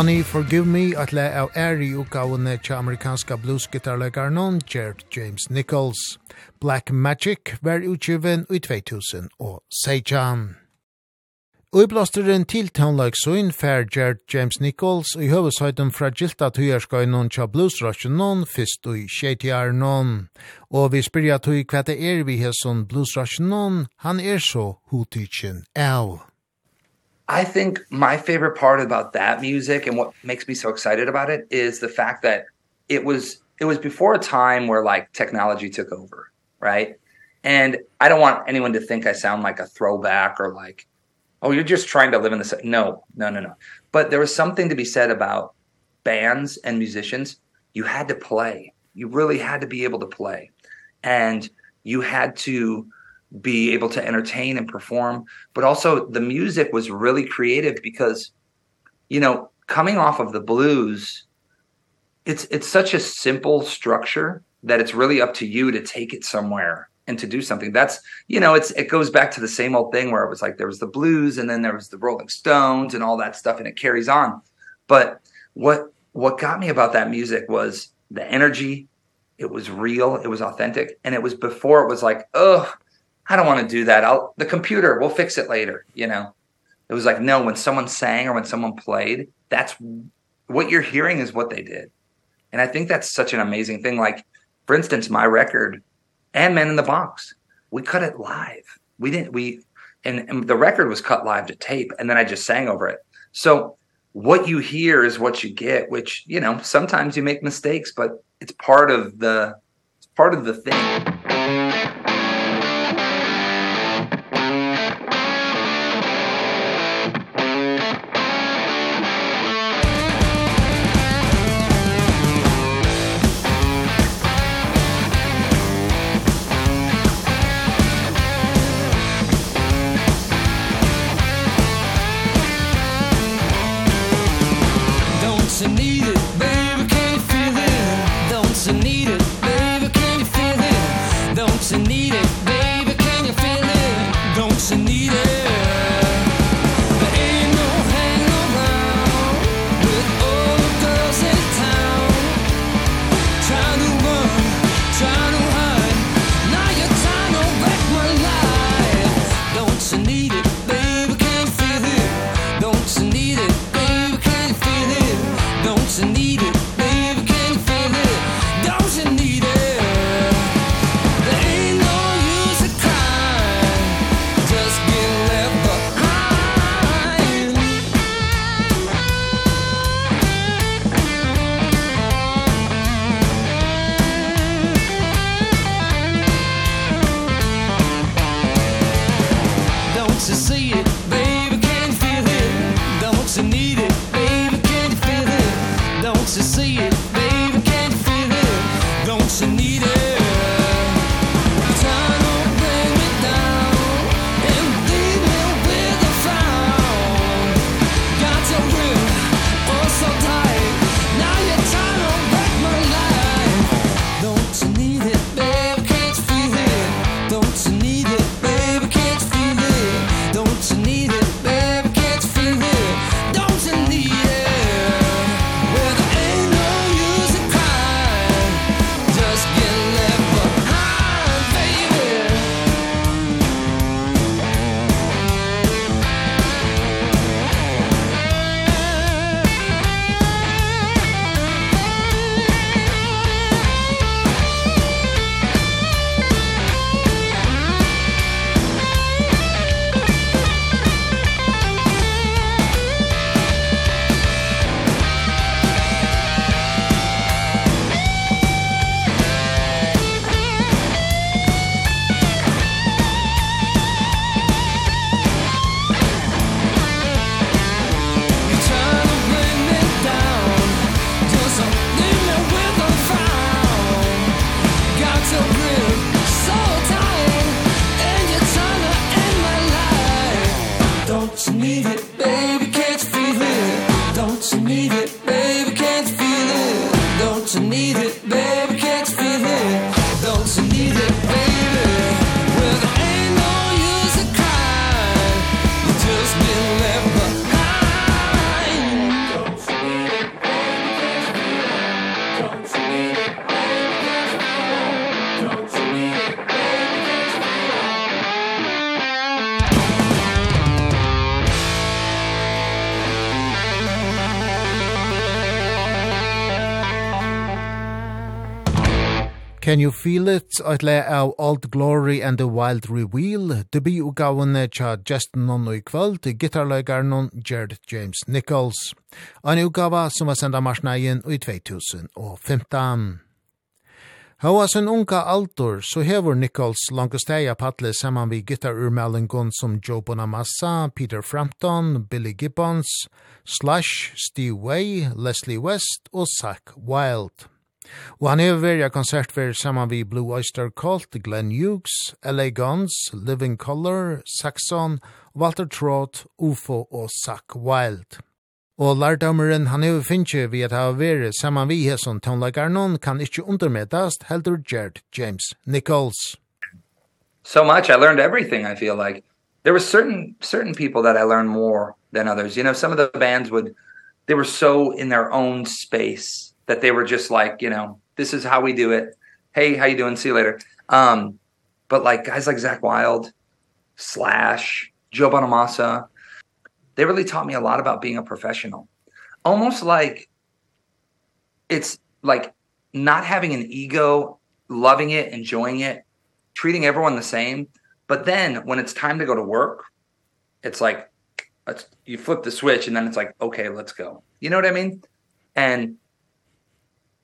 Honey, Forgive Me at le av æri utgavene til amerikanska bluesgitarlegaren Gert James Nichols. Black Magic var utgiven i 2000 og Seijan. Uiblasteren til tónleiksoin fær Gert James Nichols i høvesøyden fra gilda noen tja bluesrasjonon fyrst i sjetiarnon. Og vi spyrja tui hva det er vi hesson bluesrasjonon, han er så hutitjen av. I think my favorite part about that music and what makes me so excited about it is the fact that it was it was before a time where like technology took over, right? And I don't want anyone to think I sound like a throwback or like oh you're just trying to live in the no, no, no, no. But there was something to be said about bands and musicians. You had to play. You really had to be able to play. And you had to be able to entertain and perform. But also the music was really creative because you know coming off of the blues it's it's such a simple structure that it's really up to you to take it somewhere and to do something. That's you know it's it goes back to the same old thing where it was like there was the blues and then there was the rolling stones and all that stuff and it carries on. But what what got me about that music was the energy. It was real. It was authentic. And it was before it was like ugh I don't want to do that. I'll the computer, we'll fix it later, you know. It was like no, when someone sang or when someone played, that's what you're hearing is what they did. And I think that's such an amazing thing like for instance my record and Men in the Box. We cut it live. We didn't we and, and the record was cut live to tape and then I just sang over it. So what you hear is what you get, which, you know, sometimes you make mistakes, but it's part of the it's part of the thing. Can You Feel It? Et le av Old Glory and the Wild Reveal. Debi ugavene tja Justin Nonno i kvöld, gitarløygarnon Jared James Nichols. Ein ugava som var senda marsnægin i 2015. Hva sin unga altor, så hever Nichols langestæja patle saman við gitarurmelingon som Joe Bonamassa, Peter Frampton, Billy Gibbons, Slash, Steve Way, Leslie West og Zach Wild. Og han er verja konsertver saman vi Blue Oyster Cult, Glenn Hughes, LA Guns, Living Color, Saxon, Walter Trott, UFO og Zach Wild. Og lærdomeren han er finnje vi at ha veri saman vi hesson tonlagarnon kan ikkje undermedast heldur Gerd James Nichols. So much I learned everything I feel like. There were certain certain people that I learned more than others. You know, some of the bands would they were so in their own space that they were just like, you know, this is how we do it. Hey, how you doing? See you later. Um, but like guys like Zach Wild, Slash, Joe Bonamassa, they really taught me a lot about being a professional. Almost like it's like not having an ego, loving it, enjoying it, treating everyone the same. But then when it's time to go to work, it's like let's you flip the switch and then it's like okay, let's go. You know what I mean? And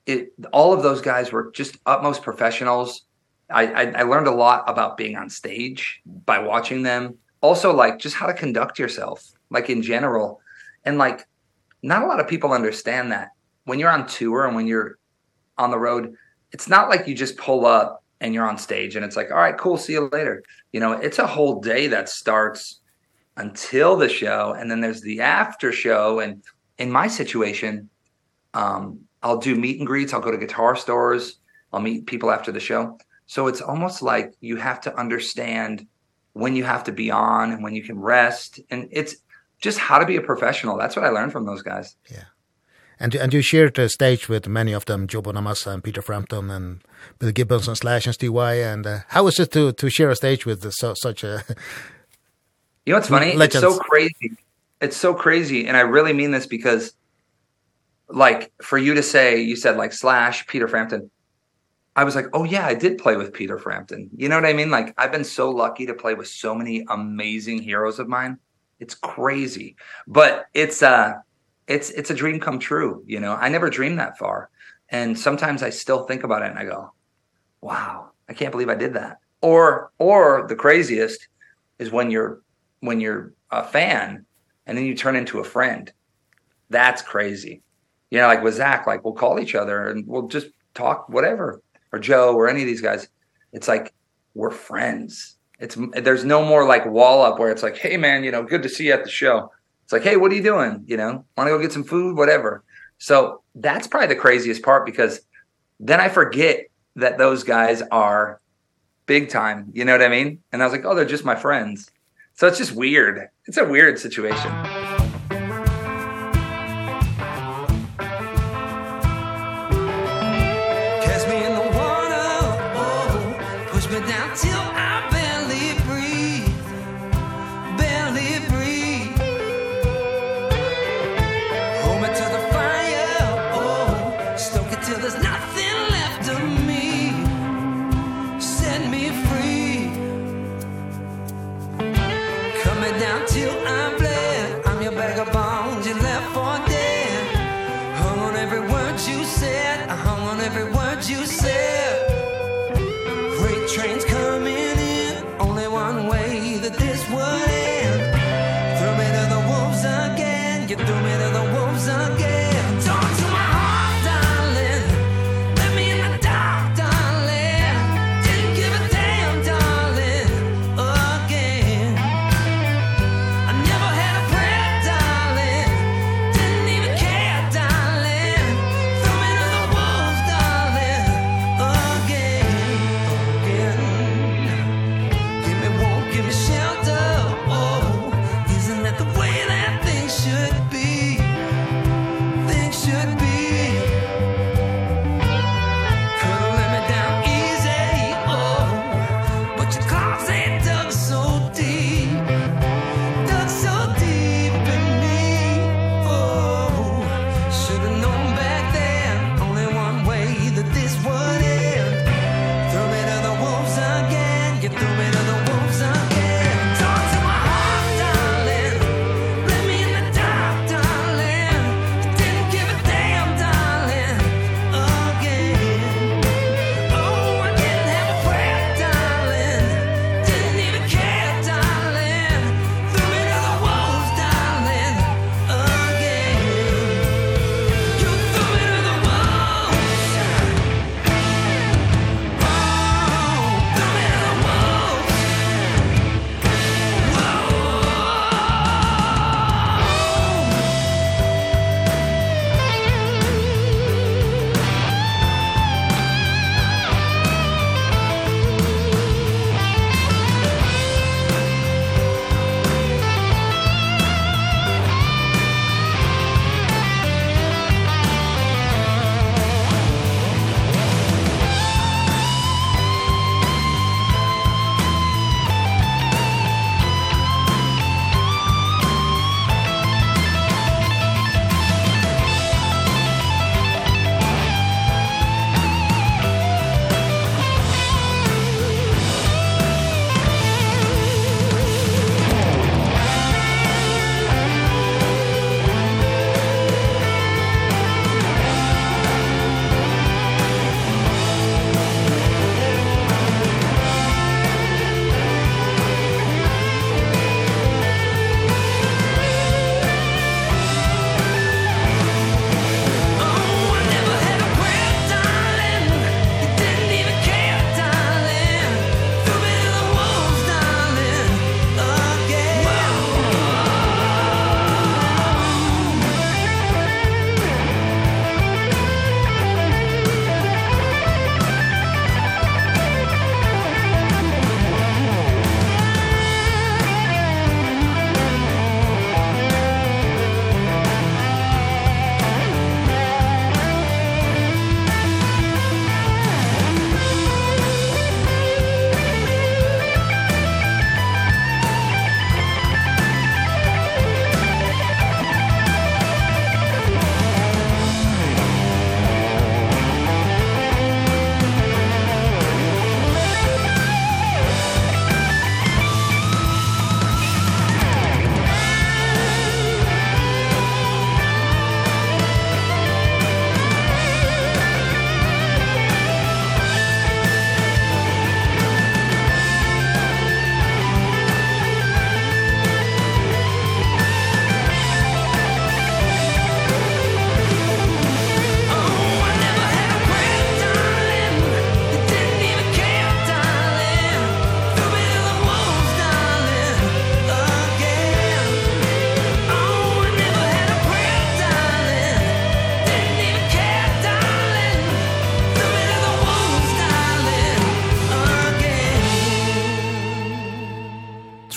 it all of those guys were just utmost professionals. I I I learned a lot about being on stage by watching them. Also like just how to conduct yourself like in general. And like not a lot of people understand that. When you're on tour and when you're on the road, it's not like you just pull up and you're on stage and it's like, "All right, cool, see you later." You know, it's a whole day that starts until the show and then there's the after show and in my situation um I'll do meet and greets, I'll go to guitar stores, I'll meet people after the show. So it's almost like you have to understand when you have to be on and when you can rest and it's just how to be a professional. That's what I learned from those guys. Yeah. And and you shared the stage with many of them, Joe Bonamassa and Peter Frampton and Bill Gibbons and Slash and Steve Y and uh, how is it to to share a stage with the, so, such a You know what's funny? Legends. It's so crazy. It's so crazy and I really mean this because like for you to say you said like slash Peter Frampton. I was like oh yeah I did play with Peter Frampton. You know what I mean? Like I've been so lucky to play with so many amazing heroes of mine. It's crazy. But it's uh it's it's a dream come true you know? I never dreamed that far. And sometimes I still think about it and I go wow I can't believe I did that. Or or the craziest is when you're when you're a fan and then you turn into a friend. That's crazy you know like with Zach like we'll call each other and we'll just talk whatever or Joe or any of these guys. It's like we're friends. It's there's no more like wall up where it's like hey man you know good to see you at the show. It's like hey what are you doing? You know want to go get some food? Whatever. So that's probably the craziest part because then I forget that those guys are big time you know what I mean? And I was like oh they're just my friends. So it's just weird. It's a weird situation.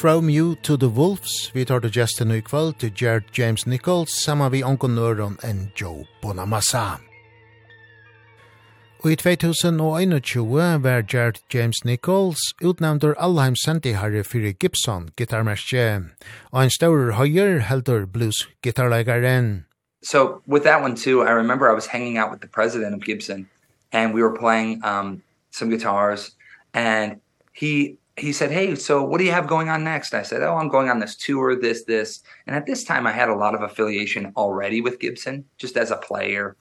From You to the Wolves, vi tar til gesten i kvöld til Jared James Nichols, sammen vi onkonøren en Joe Bonamassa. Og i 2021 var Jared James Nichols utnevndur Allheim sendiharri fyrir Gibson gitarmerskje, og en staurer høyer heldur blues gitarlegaren. So with that one too, I remember I was hanging out with the president of Gibson and we were playing um, some guitars and he he said, "Hey, so what do you have going on next?" I said, "Oh, I'm going on this tour, this this." And at this time I had a lot of affiliation already with Gibson just as a player.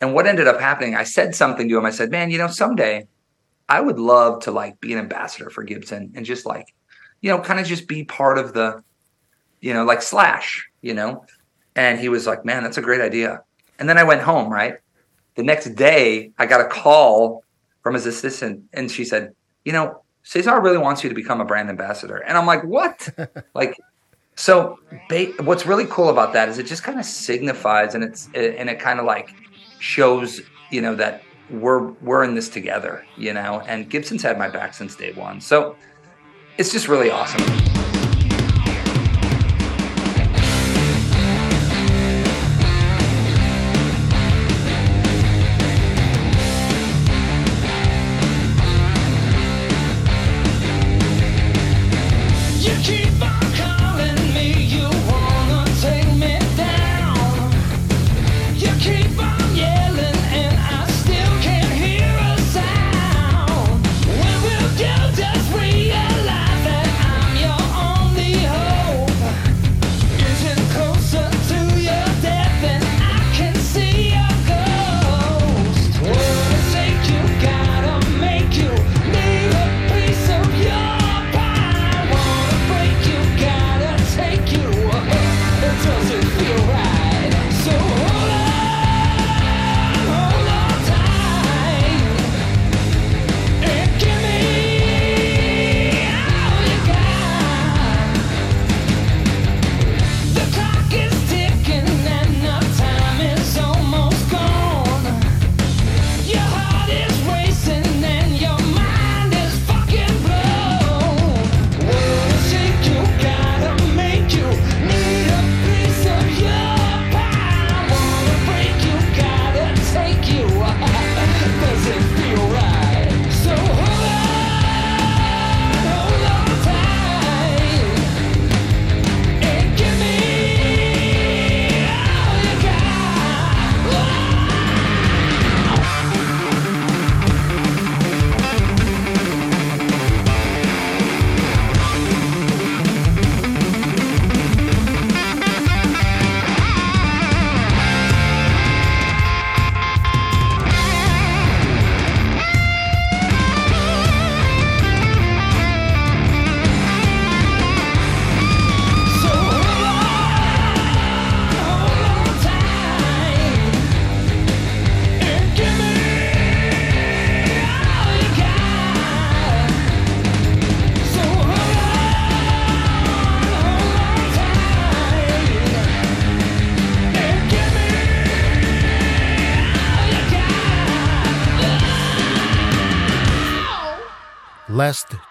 And what ended up happening, I said something to him. I said, "Man, you know, someday I would love to like be an ambassador for Gibson and just like, you know, kind of just be part of the you know, like Slash, you know." And he was like, "Man, that's a great idea." And then I went home, right? The next day, I got a call from his assistant and she said, "You know, Cesar really wants you to become a brand ambassador. And I'm like, what? like, so what's really cool about that is it just kind of signifies and it's, and it kind of like shows, you know, that we're, we're in this together, you know, and Gibson's had my back since day one. So it's just really awesome.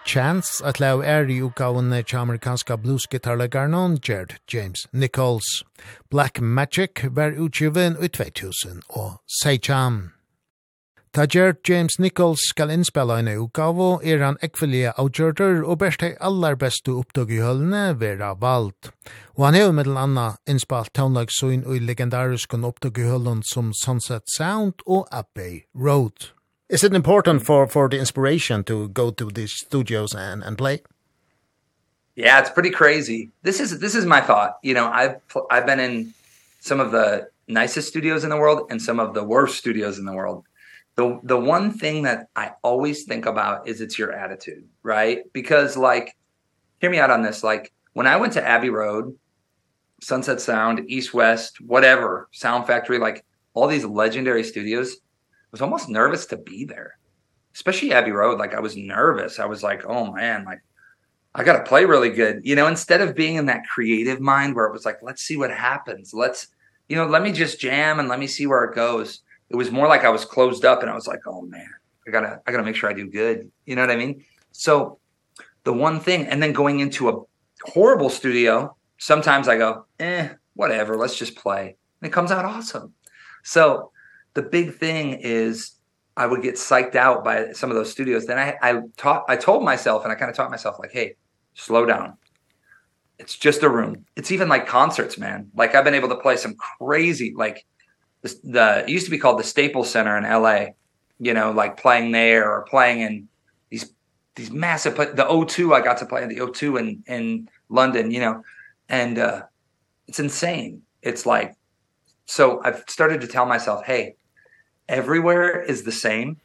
Chance at lau er i utgavene til amerikanska bluesgitarlegaren on Jared James Nichols. Black Magic var utgiven i 2000 og Seicham. Ta Jared James Nichols skal innspela en utgave er han ekvelige avgjørter og best hei aller beste opptog i høllene vera valgt. Og han hever mellom anna innspalt tånlagsøyn og legendarisk opptog i høllene som Sunset Sound og Abbey Road. Is it important for for the inspiration to go to these studios and and play? Yeah, it's pretty crazy. This is this is my thought. You know, I've I've been in some of the nicest studios in the world and some of the worst studios in the world. The the one thing that I always think about is it's your attitude, right? Because like hear me out on this, like when I went to Abbey Road, Sunset Sound, East West, whatever, Sound Factory, like all these legendary studios, was almost nervous to be there. Especially Abbey Road, like I was nervous. I was like, "Oh man, like I got to play really good." You know, instead of being in that creative mind where it was like, "Let's see what happens. Let's, you know, let me just jam and let me see where it goes." It was more like I was closed up and I was like, "Oh man, I got to I got to make sure I do good." You know what I mean? So the one thing and then going into a horrible studio, sometimes I go, "Eh, whatever, let's just play." And it comes out awesome. So the big thing is I would get psyched out by some of those studios. Then I I taught I told myself and I kind of taught myself like, "Hey, slow down. It's just a room. It's even like concerts, man. Like I've been able to play some crazy like the, the it used to be called the Staples Center in LA, you know, like playing there or playing in these these massive the O2 I got to play in the O2 in in London, you know. And uh it's insane. It's like So I've started to tell myself, hey, everywhere is the same.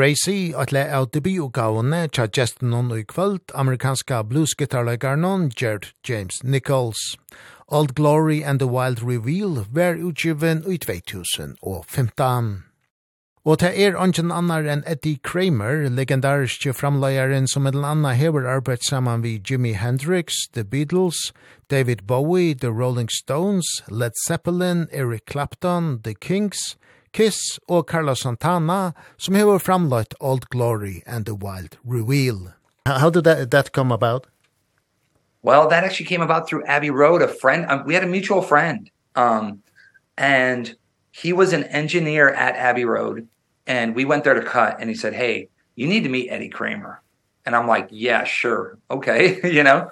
Crazy, at le av debutgavene tja gesten hon i kvöld, amerikanska bluesgitarleikaren Gerd James Nichols. Old Glory and the Wild Reveal var utgiven i 2015. Og det er ungen annar enn Eddie Kramer, legendariske framleieren som et eller hever arbeid saman vi Jimi Hendrix, The Beatles, David Bowie, The Rolling Stones, Led Zeppelin, Eric Clapton, The Kings, Kiss og Carlos Santana, som hever framlagt Old Glory and the Wild Reveal. How did that, that come about? Well, that actually came about through Abbey Road, a friend. Um, we had a mutual friend. Um, and he was an engineer at Abbey Road. And we went there to cut. And he said, hey, you need to meet Eddie Kramer. And I'm like, yeah, sure. Okay. you know?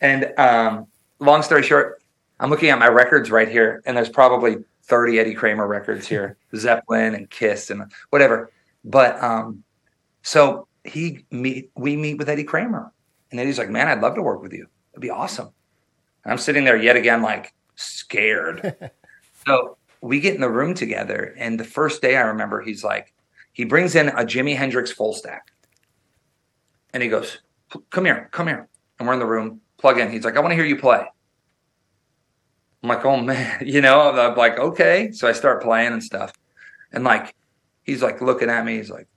And um, long story short, I'm looking at my records right here. And there's probably 30 Eddie Kramer records here, Zeppelin and Kiss and whatever. But um so he meet we meet with Eddie Kramer and Eddie's like, "Man, I'd love to work with you. It'd be awesome." And I'm sitting there yet again like scared. so we get in the room together and the first day I remember he's like he brings in a Jimi Hendrix full stack. And he goes, "Come here, come here." And we're in the room, plug in. He's like, "I want to hear you play." I'm like, oh man, you know, I'm like, okay. So I start playing and stuff. And like, he's like looking at me. He's like,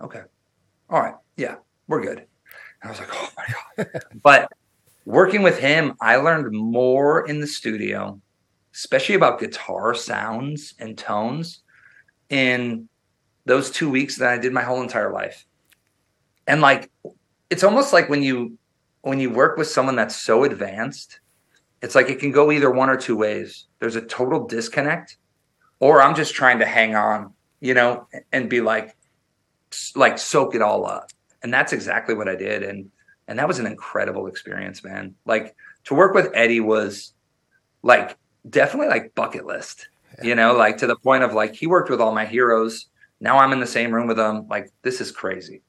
okay. All right. Yeah, we're good. And I was like, oh my God. but working with him, I learned more in the studio, especially about guitar sounds and tones in those two weeks that I did my whole entire life. And like, it's almost like when you, when you work with someone that's so advanced it's like it can go either one or two ways. There's a total disconnect or i'm just trying to hang on you know and be like like soak it all up. And that's exactly what i did and and that was an incredible experience man. Like to work with eddie was like definitely like bucket list yeah. you know like to the point of like he worked with all my heroes. Now i'm in the same room with them like this is crazy.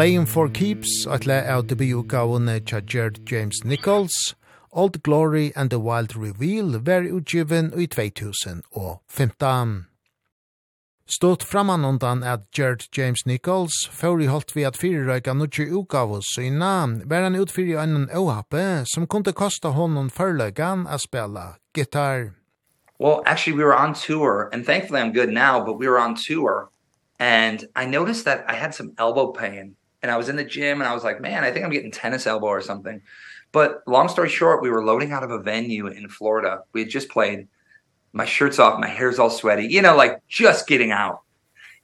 Playing for Keeps, atle av debutgavene tja Gerd James Nichols, Old Glory and the Wild Reveal var utgiven i 2015. Stått framan undan at Gerd James Nichols får i holdt vi at fyrirrøyka nutje utgavus syna, var han utfyrir en ohappe som kunde kosta honom förløygan a spela gitar. Well, actually we were on tour and thankfully I'm good now, but we were on tour and I noticed that I had some elbow pain and I was in the gym and I was like, man, I think I'm getting tennis elbow or something. But long story short, we were loading out of a venue in Florida. We had just played. My shirt's off, my hair's all sweaty, you know, like just getting out.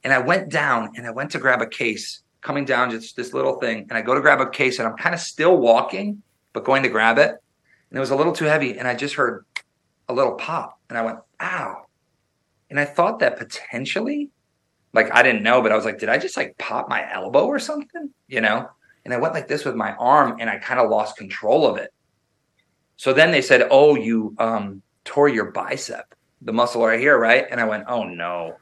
And I went down and I went to grab a case, coming down just this little thing, and I go to grab a case and I'm kind of still walking, but going to grab it. And it was a little too heavy and I just heard a little pop and I went, "Ow." And I thought that potentially like I didn't know but I was like did I just like pop my elbow or something? You know? And I went like this with my arm and I kind of lost control of it. So then they said oh you um tore your bicep the muscle right here right? And I went oh no.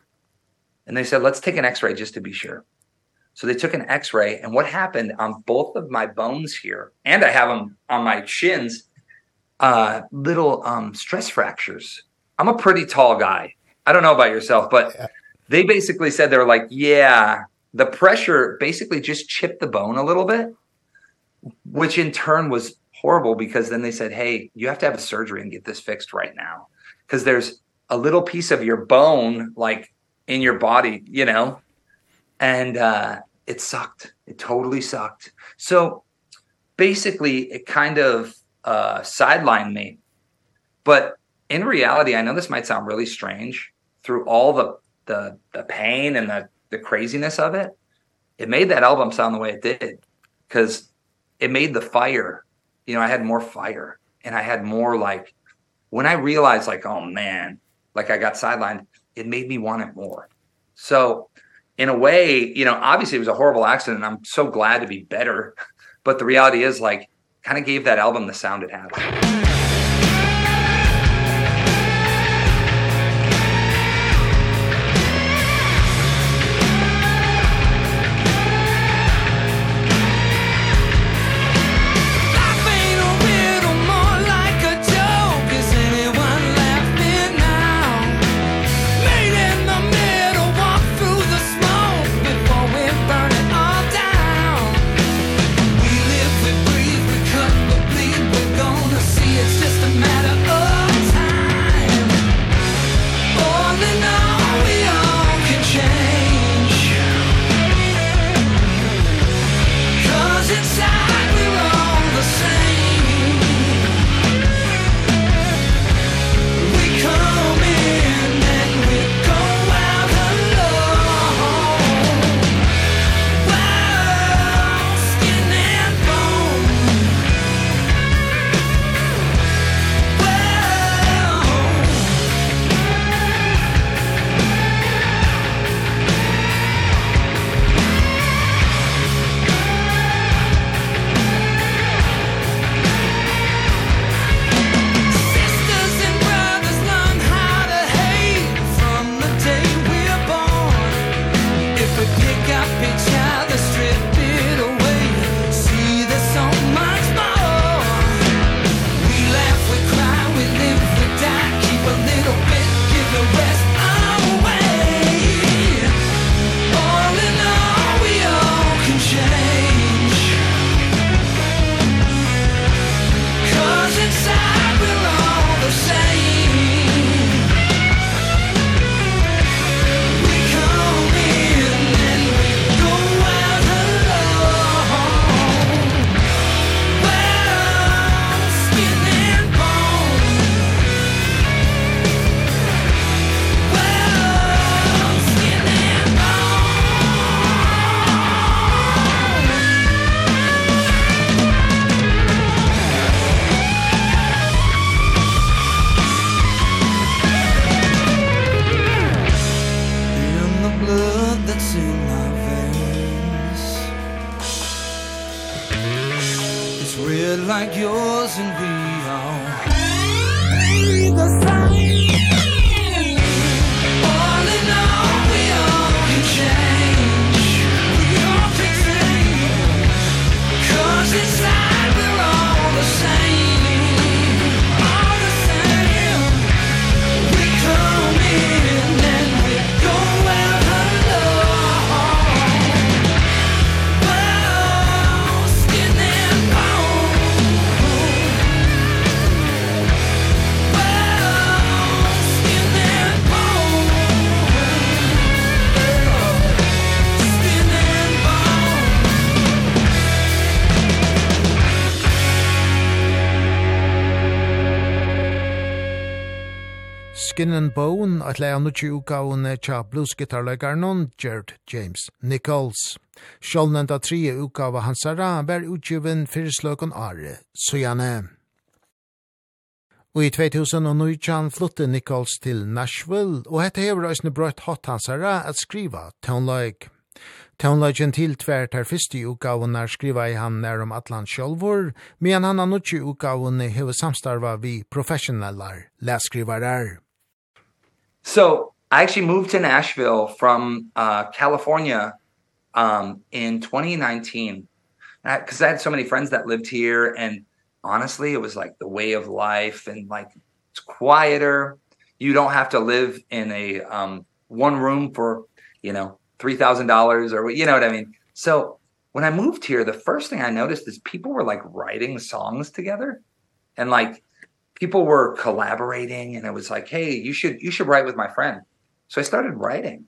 And they said let's take an x-ray just to be sure. So they took an x-ray and what happened on both of my bones here and I have them on my shins uh little um stress fractures. I'm a pretty tall guy. I don't know about yourself, but they basically said they were like, yeah, the pressure basically just chipped the bone a little bit, which in turn was horrible because then they said, hey, you have to have a surgery and get this fixed right now because there's a little piece of your bone like in your body, you know. And uh it sucked. It totally sucked. So basically it kind of uh sidelined me. But in reality, I know this might sound really strange through all the the the pain and the the craziness of it it made that album sound the way it did cuz it made the fire you know i had more fire and i had more like when i realized like oh man like i got sidelined it made me want it more. So in a way you know obviously it was a horrible accident and i'm so glad to be better but the reality is like kind of gave that album the sound it had. Skin Bone, at leia nukki utgavene tja bluesgitarleikaren Gerd James Nichols. Sjålnenda trie utgava hansara var utgiven fyrsløkon Are Sujane. Og i 2019 flytte Nichols til Nashville, og hette hever òsne brøtt hot hansara at skriva tonleik. Tonleikin til tvert her fyrste utgavene skriva i han nærum Atlant sjolvor, men han har nukki utgavene hever samstarva vi professionalar lærskrivarar. So I actually moved to Nashville from uh California um in 2019 cuz I had so many friends that lived here and honestly it was like the way of life and like it's quieter. You don't have to live in a um one room for you know $3000 or you know what I mean? So when I moved here the first thing I noticed is people were like writing songs together. And like people were collaborating and it was like, "Hey, you should you should write with my friend." So I started writing.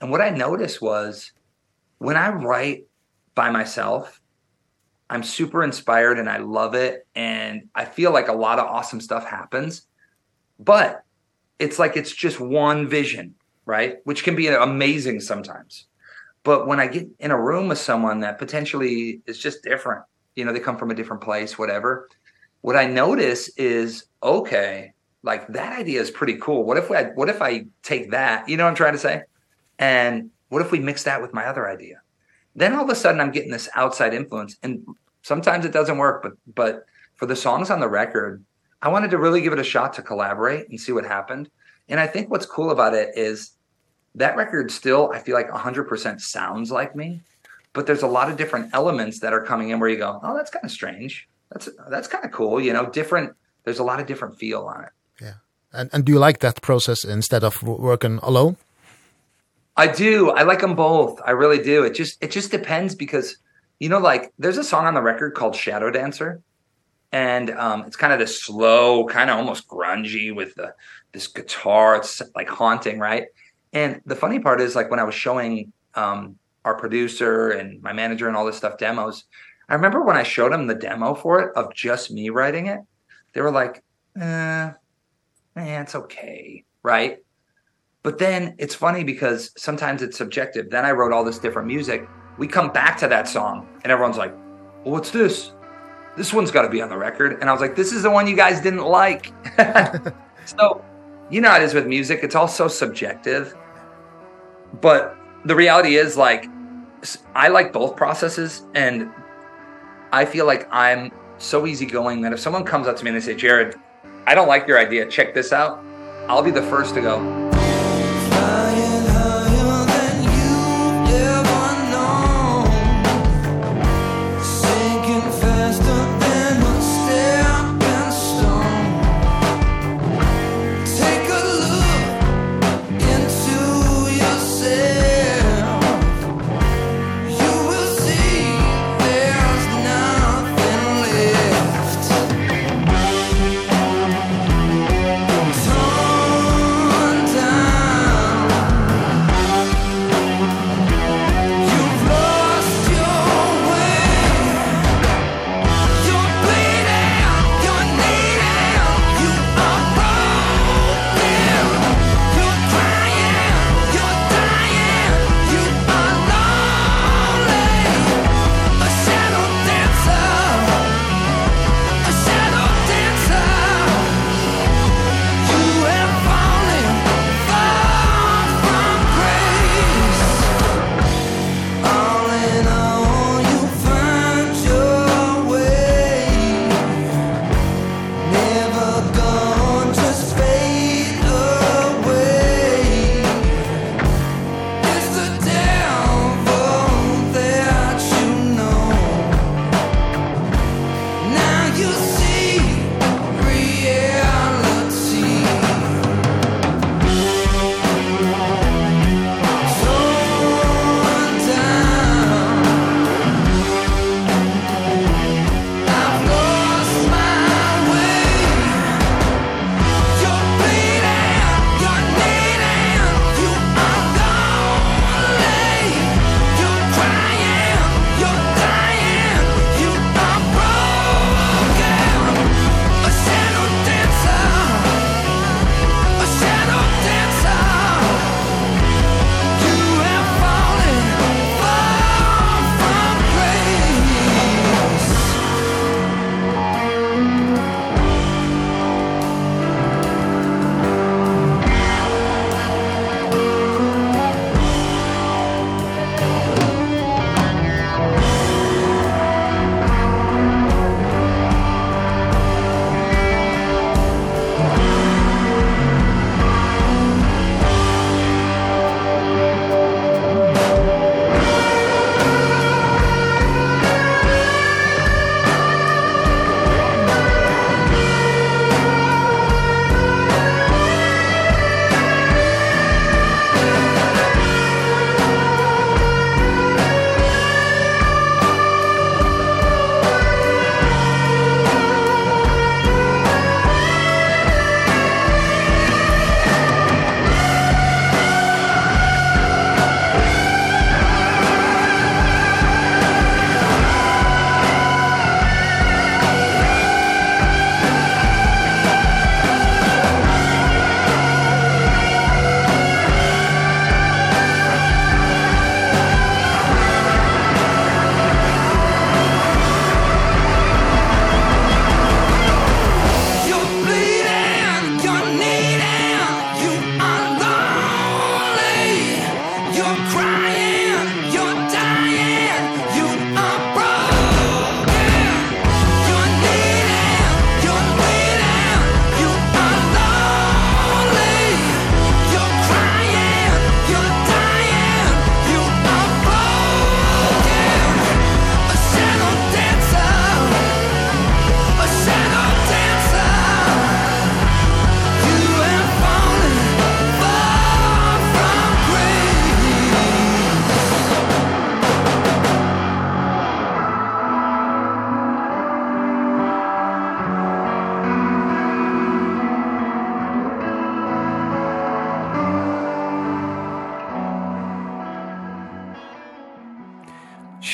And what I noticed was when I write by myself, I'm super inspired and I love it and I feel like a lot of awesome stuff happens. But it's like it's just one vision, right? Which can be amazing sometimes. But when I get in a room with someone that potentially is just different, you know, they come from a different place, whatever, what I notice is okay, like that idea is pretty cool. What if I what if I take that, you know what I'm trying to say? And what if we mix that with my other idea? Then all of a sudden I'm getting this outside influence and sometimes it doesn't work, but but for the songs on the record, I wanted to really give it a shot to collaborate and see what happened. And I think what's cool about it is that record still I feel like 100% sounds like me, but there's a lot of different elements that are coming in where you go, "Oh, that's kind of strange." that's that's kind of cool, you know, different there's a lot of different feel on it. Yeah. And and do you like that process instead of working alone? I do. I like them both. I really do. It just it just depends because you know like there's a song on the record called Shadow Dancer and um it's kind of this slow, kind of almost grungy with the this guitar it's like haunting, right? And the funny part is like when I was showing um our producer and my manager and all this stuff demos, I remember when I showed them the demo for it of just me writing it, they were like, "Uh, eh, it's okay." Right? But then it's funny because sometimes it's subjective. Then I wrote all this different music. We come back to that song and everyone's like, "Well, what's this?" This one's got to be on the record. And I was like, "This is the one you guys didn't like." so, you know how it is with music, it's all so subjective. But the reality is like I like both processes and I feel like I'm so easygoing that if someone comes up to me and they say, Jared, I don't like your idea, check this out, I'll be the first to go,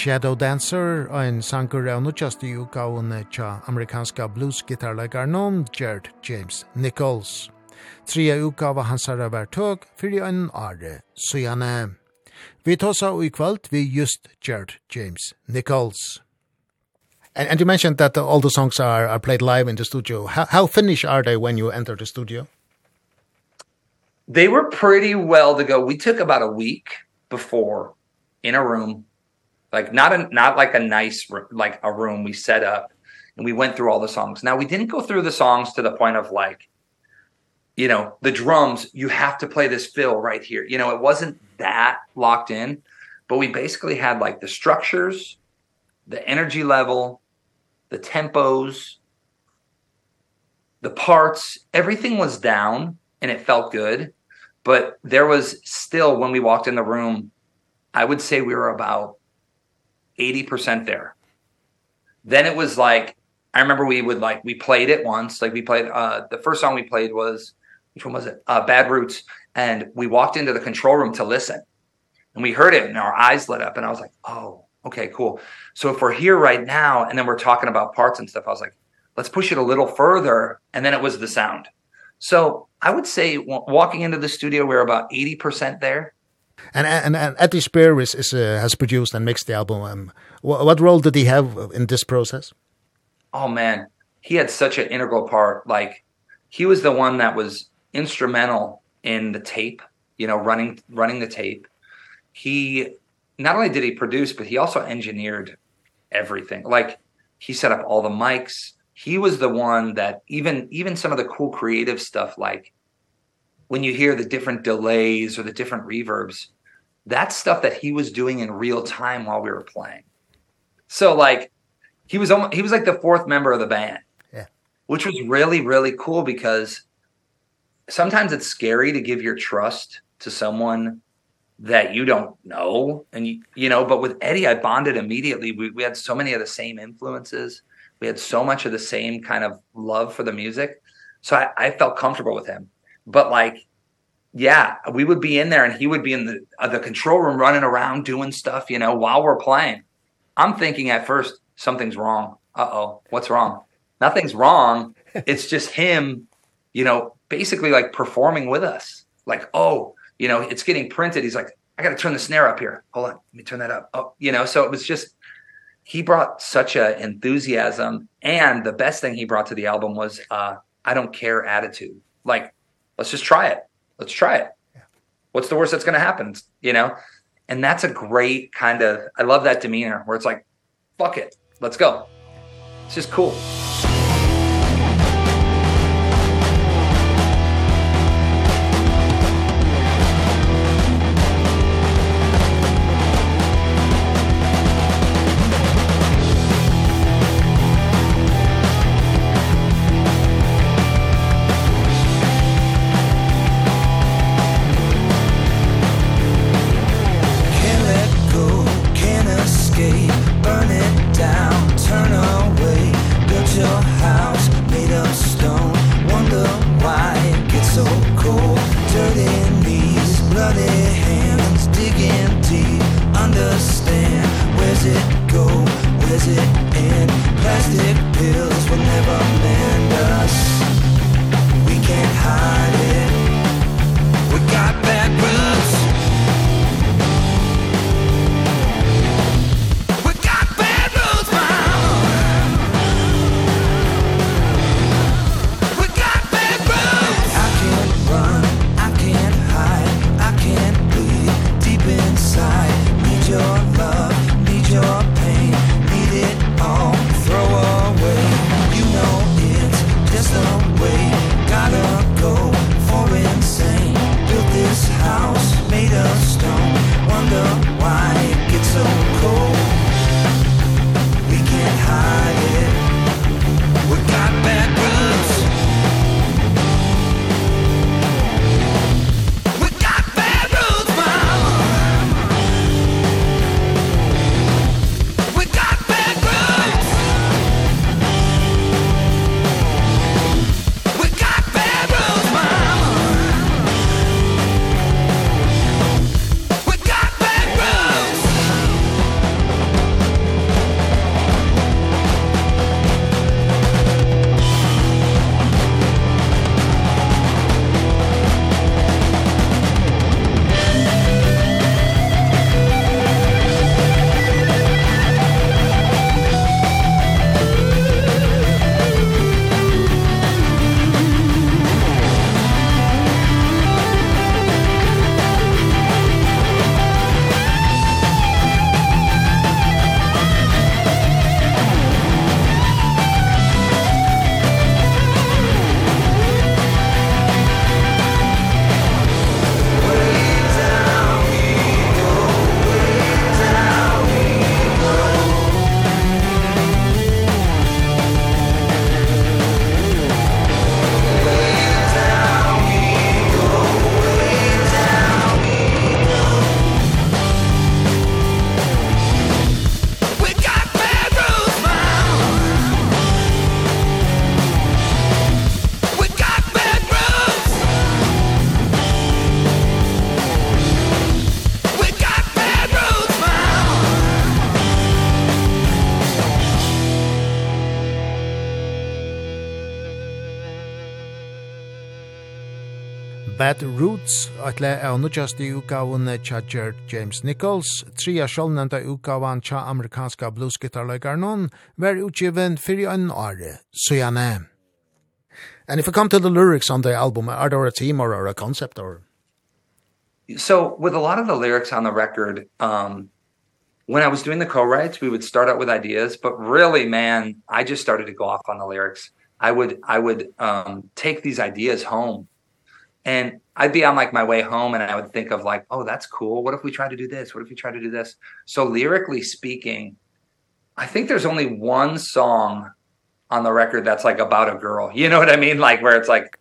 Shadow Dancer, ein sanger av nutjast i ukaun tja amerikanska blues-gitarleikar Gerd James Nichols. Tria uka var hans herra vært tøg, fyrir ein are sujane. Vi tåsa og i kvöld vi just Gerd James Nichols. And, and you mentioned that all the songs are, are played live in the studio. How, how finished are they when you enter the studio? They were pretty well to go. We took about a week before in a room like not a not like a nice like a room we set up and we went through all the songs. Now we didn't go through the songs to the point of like you know the drums you have to play this fill right here. You know it wasn't that locked in but we basically had like the structures the energy level the tempos the parts everything was down and it felt good. But there was still when we walked in the room i would say we were about 80% there. Then it was like I remember we would like we played it once, like we played uh the first song we played was which one was it? Uh Bad Roots and we walked into the control room to listen. And we heard it and our eyes lit up and I was like, "Oh, okay, cool." So if we're here right now and then we're talking about parts and stuff, I was like, "Let's push it a little further." And then it was the sound. So I would say walking into the studio we're about 80% there And and, and Eddie Spear is, is uh, has produced and mixed the album. Um, what, what role did he have in this process? Oh man, he had such an integral part. Like he was the one that was instrumental in the tape, you know, running running the tape. He not only did he produce, but he also engineered everything. Like he set up all the mics. He was the one that even even some of the cool creative stuff like when you hear the different delays or the different reverbs that's stuff that he was doing in real time while we were playing. So like he was almost, he was like the fourth member of the band. Yeah. Which was really really cool because sometimes it's scary to give your trust to someone that you don't know and you, you know but with Eddie I bonded immediately. We we had so many of the same influences. We had so much of the same kind of love for the music. So I I felt comfortable with him but like yeah we would be in there and he would be in the uh, the control room running around doing stuff you know while we're playing. I'm thinking at first something's wrong. Uh-oh what's wrong? Nothing's wrong. It's just him you know basically like performing with us. Like oh you know it's getting printed. He's like i got to turn the snare up here. Hold on let me turn that up. Oh you know so it was just he brought such a enthusiasm and the best thing he brought to the album was uh i don't care attitude. Like let's just try it. Let's try it. What's the worst that's going to happen you know? And that's a great kind of i love that demeanor where it's like fuck it let's go. It's just cool. Atle er nudjast i utgaven tja Gerd James Nichols, tria sjålnenda utgaven tja amerikanska bluesgitarløygarnon, var utgiven fyrir en åre, så gjerne. And if we come to the lyrics on the album, are there a theme or a concept or? So with a lot of the lyrics on the record, um, when I was doing the co-writes, we would start out with ideas, but really, man, I just started to go off on the lyrics. I would I would um take these ideas home And I'd be on like my way home and I would think of like, oh, that's cool. What if we try to do this? What if we try to do this? So lyrically speaking, I think there's only one song on the record that's like about a girl. You know what I mean? Like where it's like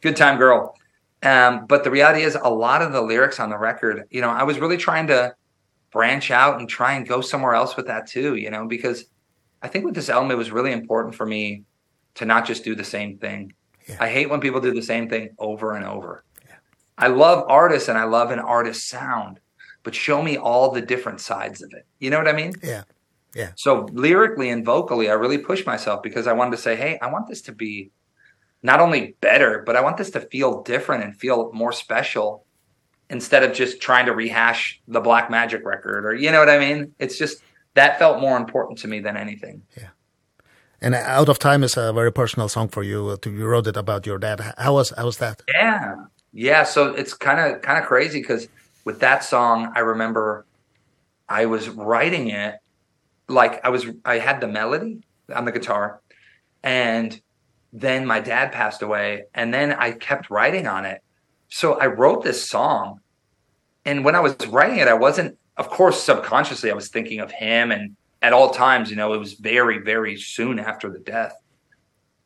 good time girl. Um but the reality is a lot of the lyrics on the record, you know, I was really trying to branch out and try and go somewhere else with that too, you know, because I think with this album it was really important for me to not just do the same thing. Yeah. I hate when people do the same thing over and over. Yeah. I love artists and I love an artist sound, but show me all the different sides of it. You know what I mean? Yeah. Yeah. So lyrically and vocally, I really pushed myself because I wanted to say, "Hey, I want this to be not only better, but I want this to feel different and feel more special instead of just trying to rehash the Black Magic record or you know what I mean? It's just that felt more important to me than anything. Yeah. And Out of Time is a very personal song for you. to You wrote it about your dad. How was how was that? Yeah. Yeah, so it's kind of kind of crazy cuz with that song I remember I was writing it like I was I had the melody on the guitar and then my dad passed away and then I kept writing on it. So I wrote this song and when I was writing it I wasn't of course subconsciously I was thinking of him and at all times you know it was very very soon after the death.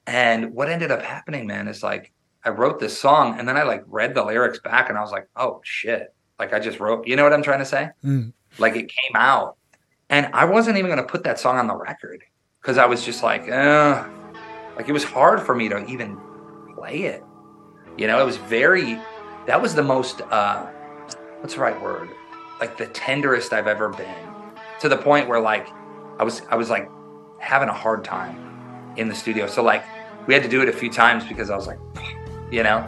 And what ended up happening man is like i wrote this song and then i like read the lyrics back and i was like oh shit. Like i just wrote you know what i'm trying to say? Mm. like it came out. And i wasn't even going to put that song on the record cuz i was just like uh like it was hard for me to even play it. You know it was very that was the most uh what's the right word? Like the tenderest i've ever been. To the point where like I was I was like having a hard time in the studio. So like we had to do it a few times because I was like you know.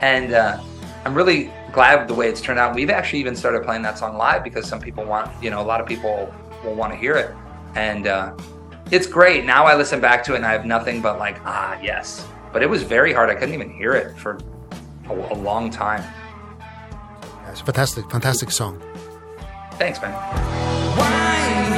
And uh I'm really glad with the way it's turned out. We've actually even started playing that song live because some people want, you know, a lot of people will want to hear it. And uh it's great. Now I listen back to it and I have nothing but like, ah, yes. But it was very hard. I couldn't even hear it for a, a long time. It's a fantastic, fantastic song. Thanks, man. Why?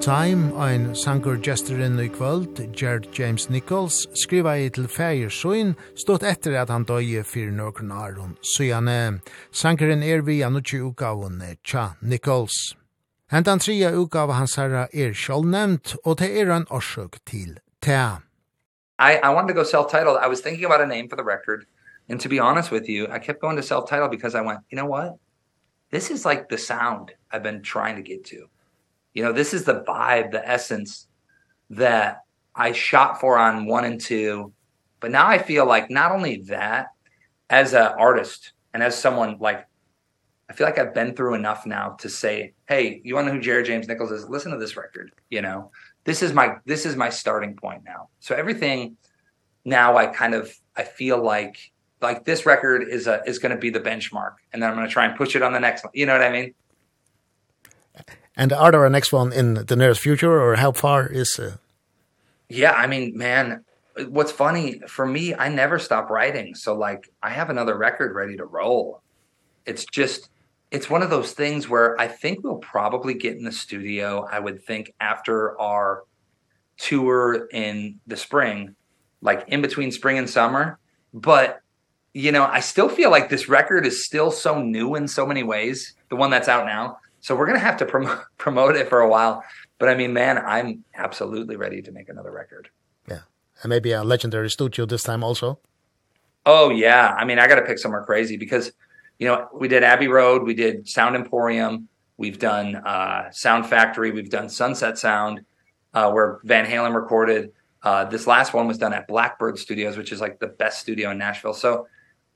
Time, ein sangur gesterin i kvöld, Gerd James Nichols, skriva i til fægir søyn, stått etter at han døye fyrir nøkron aron. Søyane, sangurin er vi anutsi ugaven Tja Nichols. Hentan tria ugav hans herra er sjålnevnt, og det er en orsøk til Tja. I, I wanted to go self-titled. I was thinking about a name for the record, and to be honest with you, I kept going to self-titled because I went, you know what? This is like the sound I've been trying to get to. You know, this is the vibe, the essence that I shot for on 1 and 2. But now I feel like not only that as an artist and as someone like I feel like I've been through enough now to say, "Hey, you want to know who Jerry James Nichols is? Listen to this record, you know. This is my this is my starting point now." So everything now I kind of I feel like like this record is a is going to be the benchmark and then I'm going to try and push it on the next one. You know what I mean? And are there a next one in the nearest future or how far is uh... Yeah, I mean, man, what's funny for me, I never stop writing. So like I have another record ready to roll. It's just it's one of those things where I think we'll probably get in the studio, I would think after our tour in the spring, like in between spring and summer, but you know, I still feel like this record is still so new in so many ways, the one that's out now So we're going to have to promote promote it for a while, but I mean, man, I'm absolutely ready to make another record. Yeah. And maybe a legendary studio this time also. Oh yeah. I mean, I got to pick somewhere crazy because you know, we did Abbey Road, we did Sound Emporium, we've done uh Sound Factory, we've done Sunset Sound, uh where Van Halen recorded. Uh this last one was done at Blackbird Studios, which is like the best studio in Nashville. So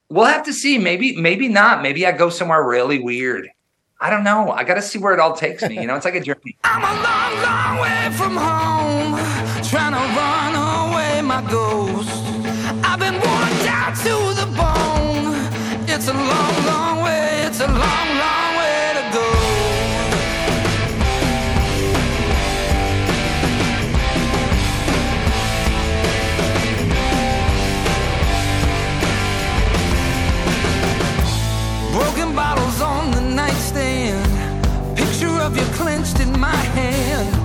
we'll have to see, maybe maybe not. Maybe I go somewhere really weird I don't know. I got to see where it all takes me. You know, it's like a journey. I'm a long, long way from home, trying to run away my ghost. I've been worn down to the bone. It's a long, long way. It's a long, long can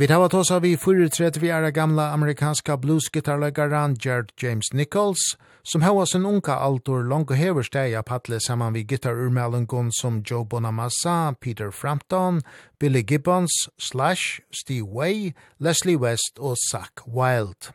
Vi tar att oss av i 34 vi är gamla amerikanska bluesgitarrläggaren Gerd James Nichols, som har sin unga altor långt och heversteg av paddle samman vid gitarrurmelungon som Joe Bonamassa, Peter Frampton, Billy Gibbons, Slash, Steve Way, Leslie West og Zach Wilde.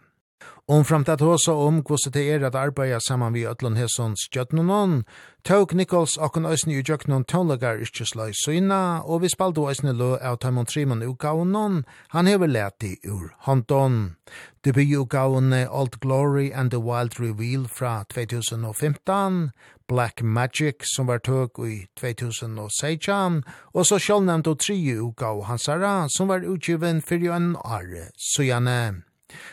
Om framtatt hosa om hvordan det er at arbeida saman vi ötlun hessons stjötnunon, Tog Nichols okkun òsni i jöknon tónlegar yrkislai syna, og vi spaldu òsni lo av taimon trimon ugaonon, han hever leti ur Hondon. Debutgaone Old Glory and the Wild Reveal fra 2015, Black Magic som var tøk i 2016, og så sjálvnevnt og tri utgau hansara som var utgiven fyrir en are syane.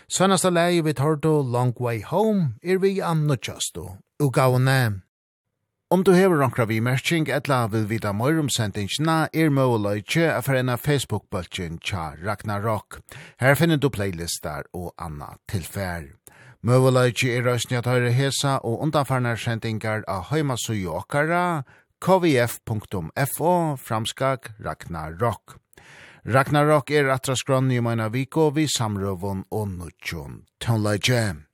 Svennaste lei vi tar Long Way Home er vi annutjastu utgaone. Om du hever onkra vi merking, etla vil vita møyr om sendingsna, er møyleitje er for enn Facebook-bultjen tja Ragnarok. Her finner du playlistar og anna tilfær. Møyleitje er røysni at høyre hesa og undanfarnar sendingar av høymasuju okkara, kvf.fo, framskak Ragnarok. Ragnarok er atra skronni i møyna viko vi samrøvun og nutjon tønleitje.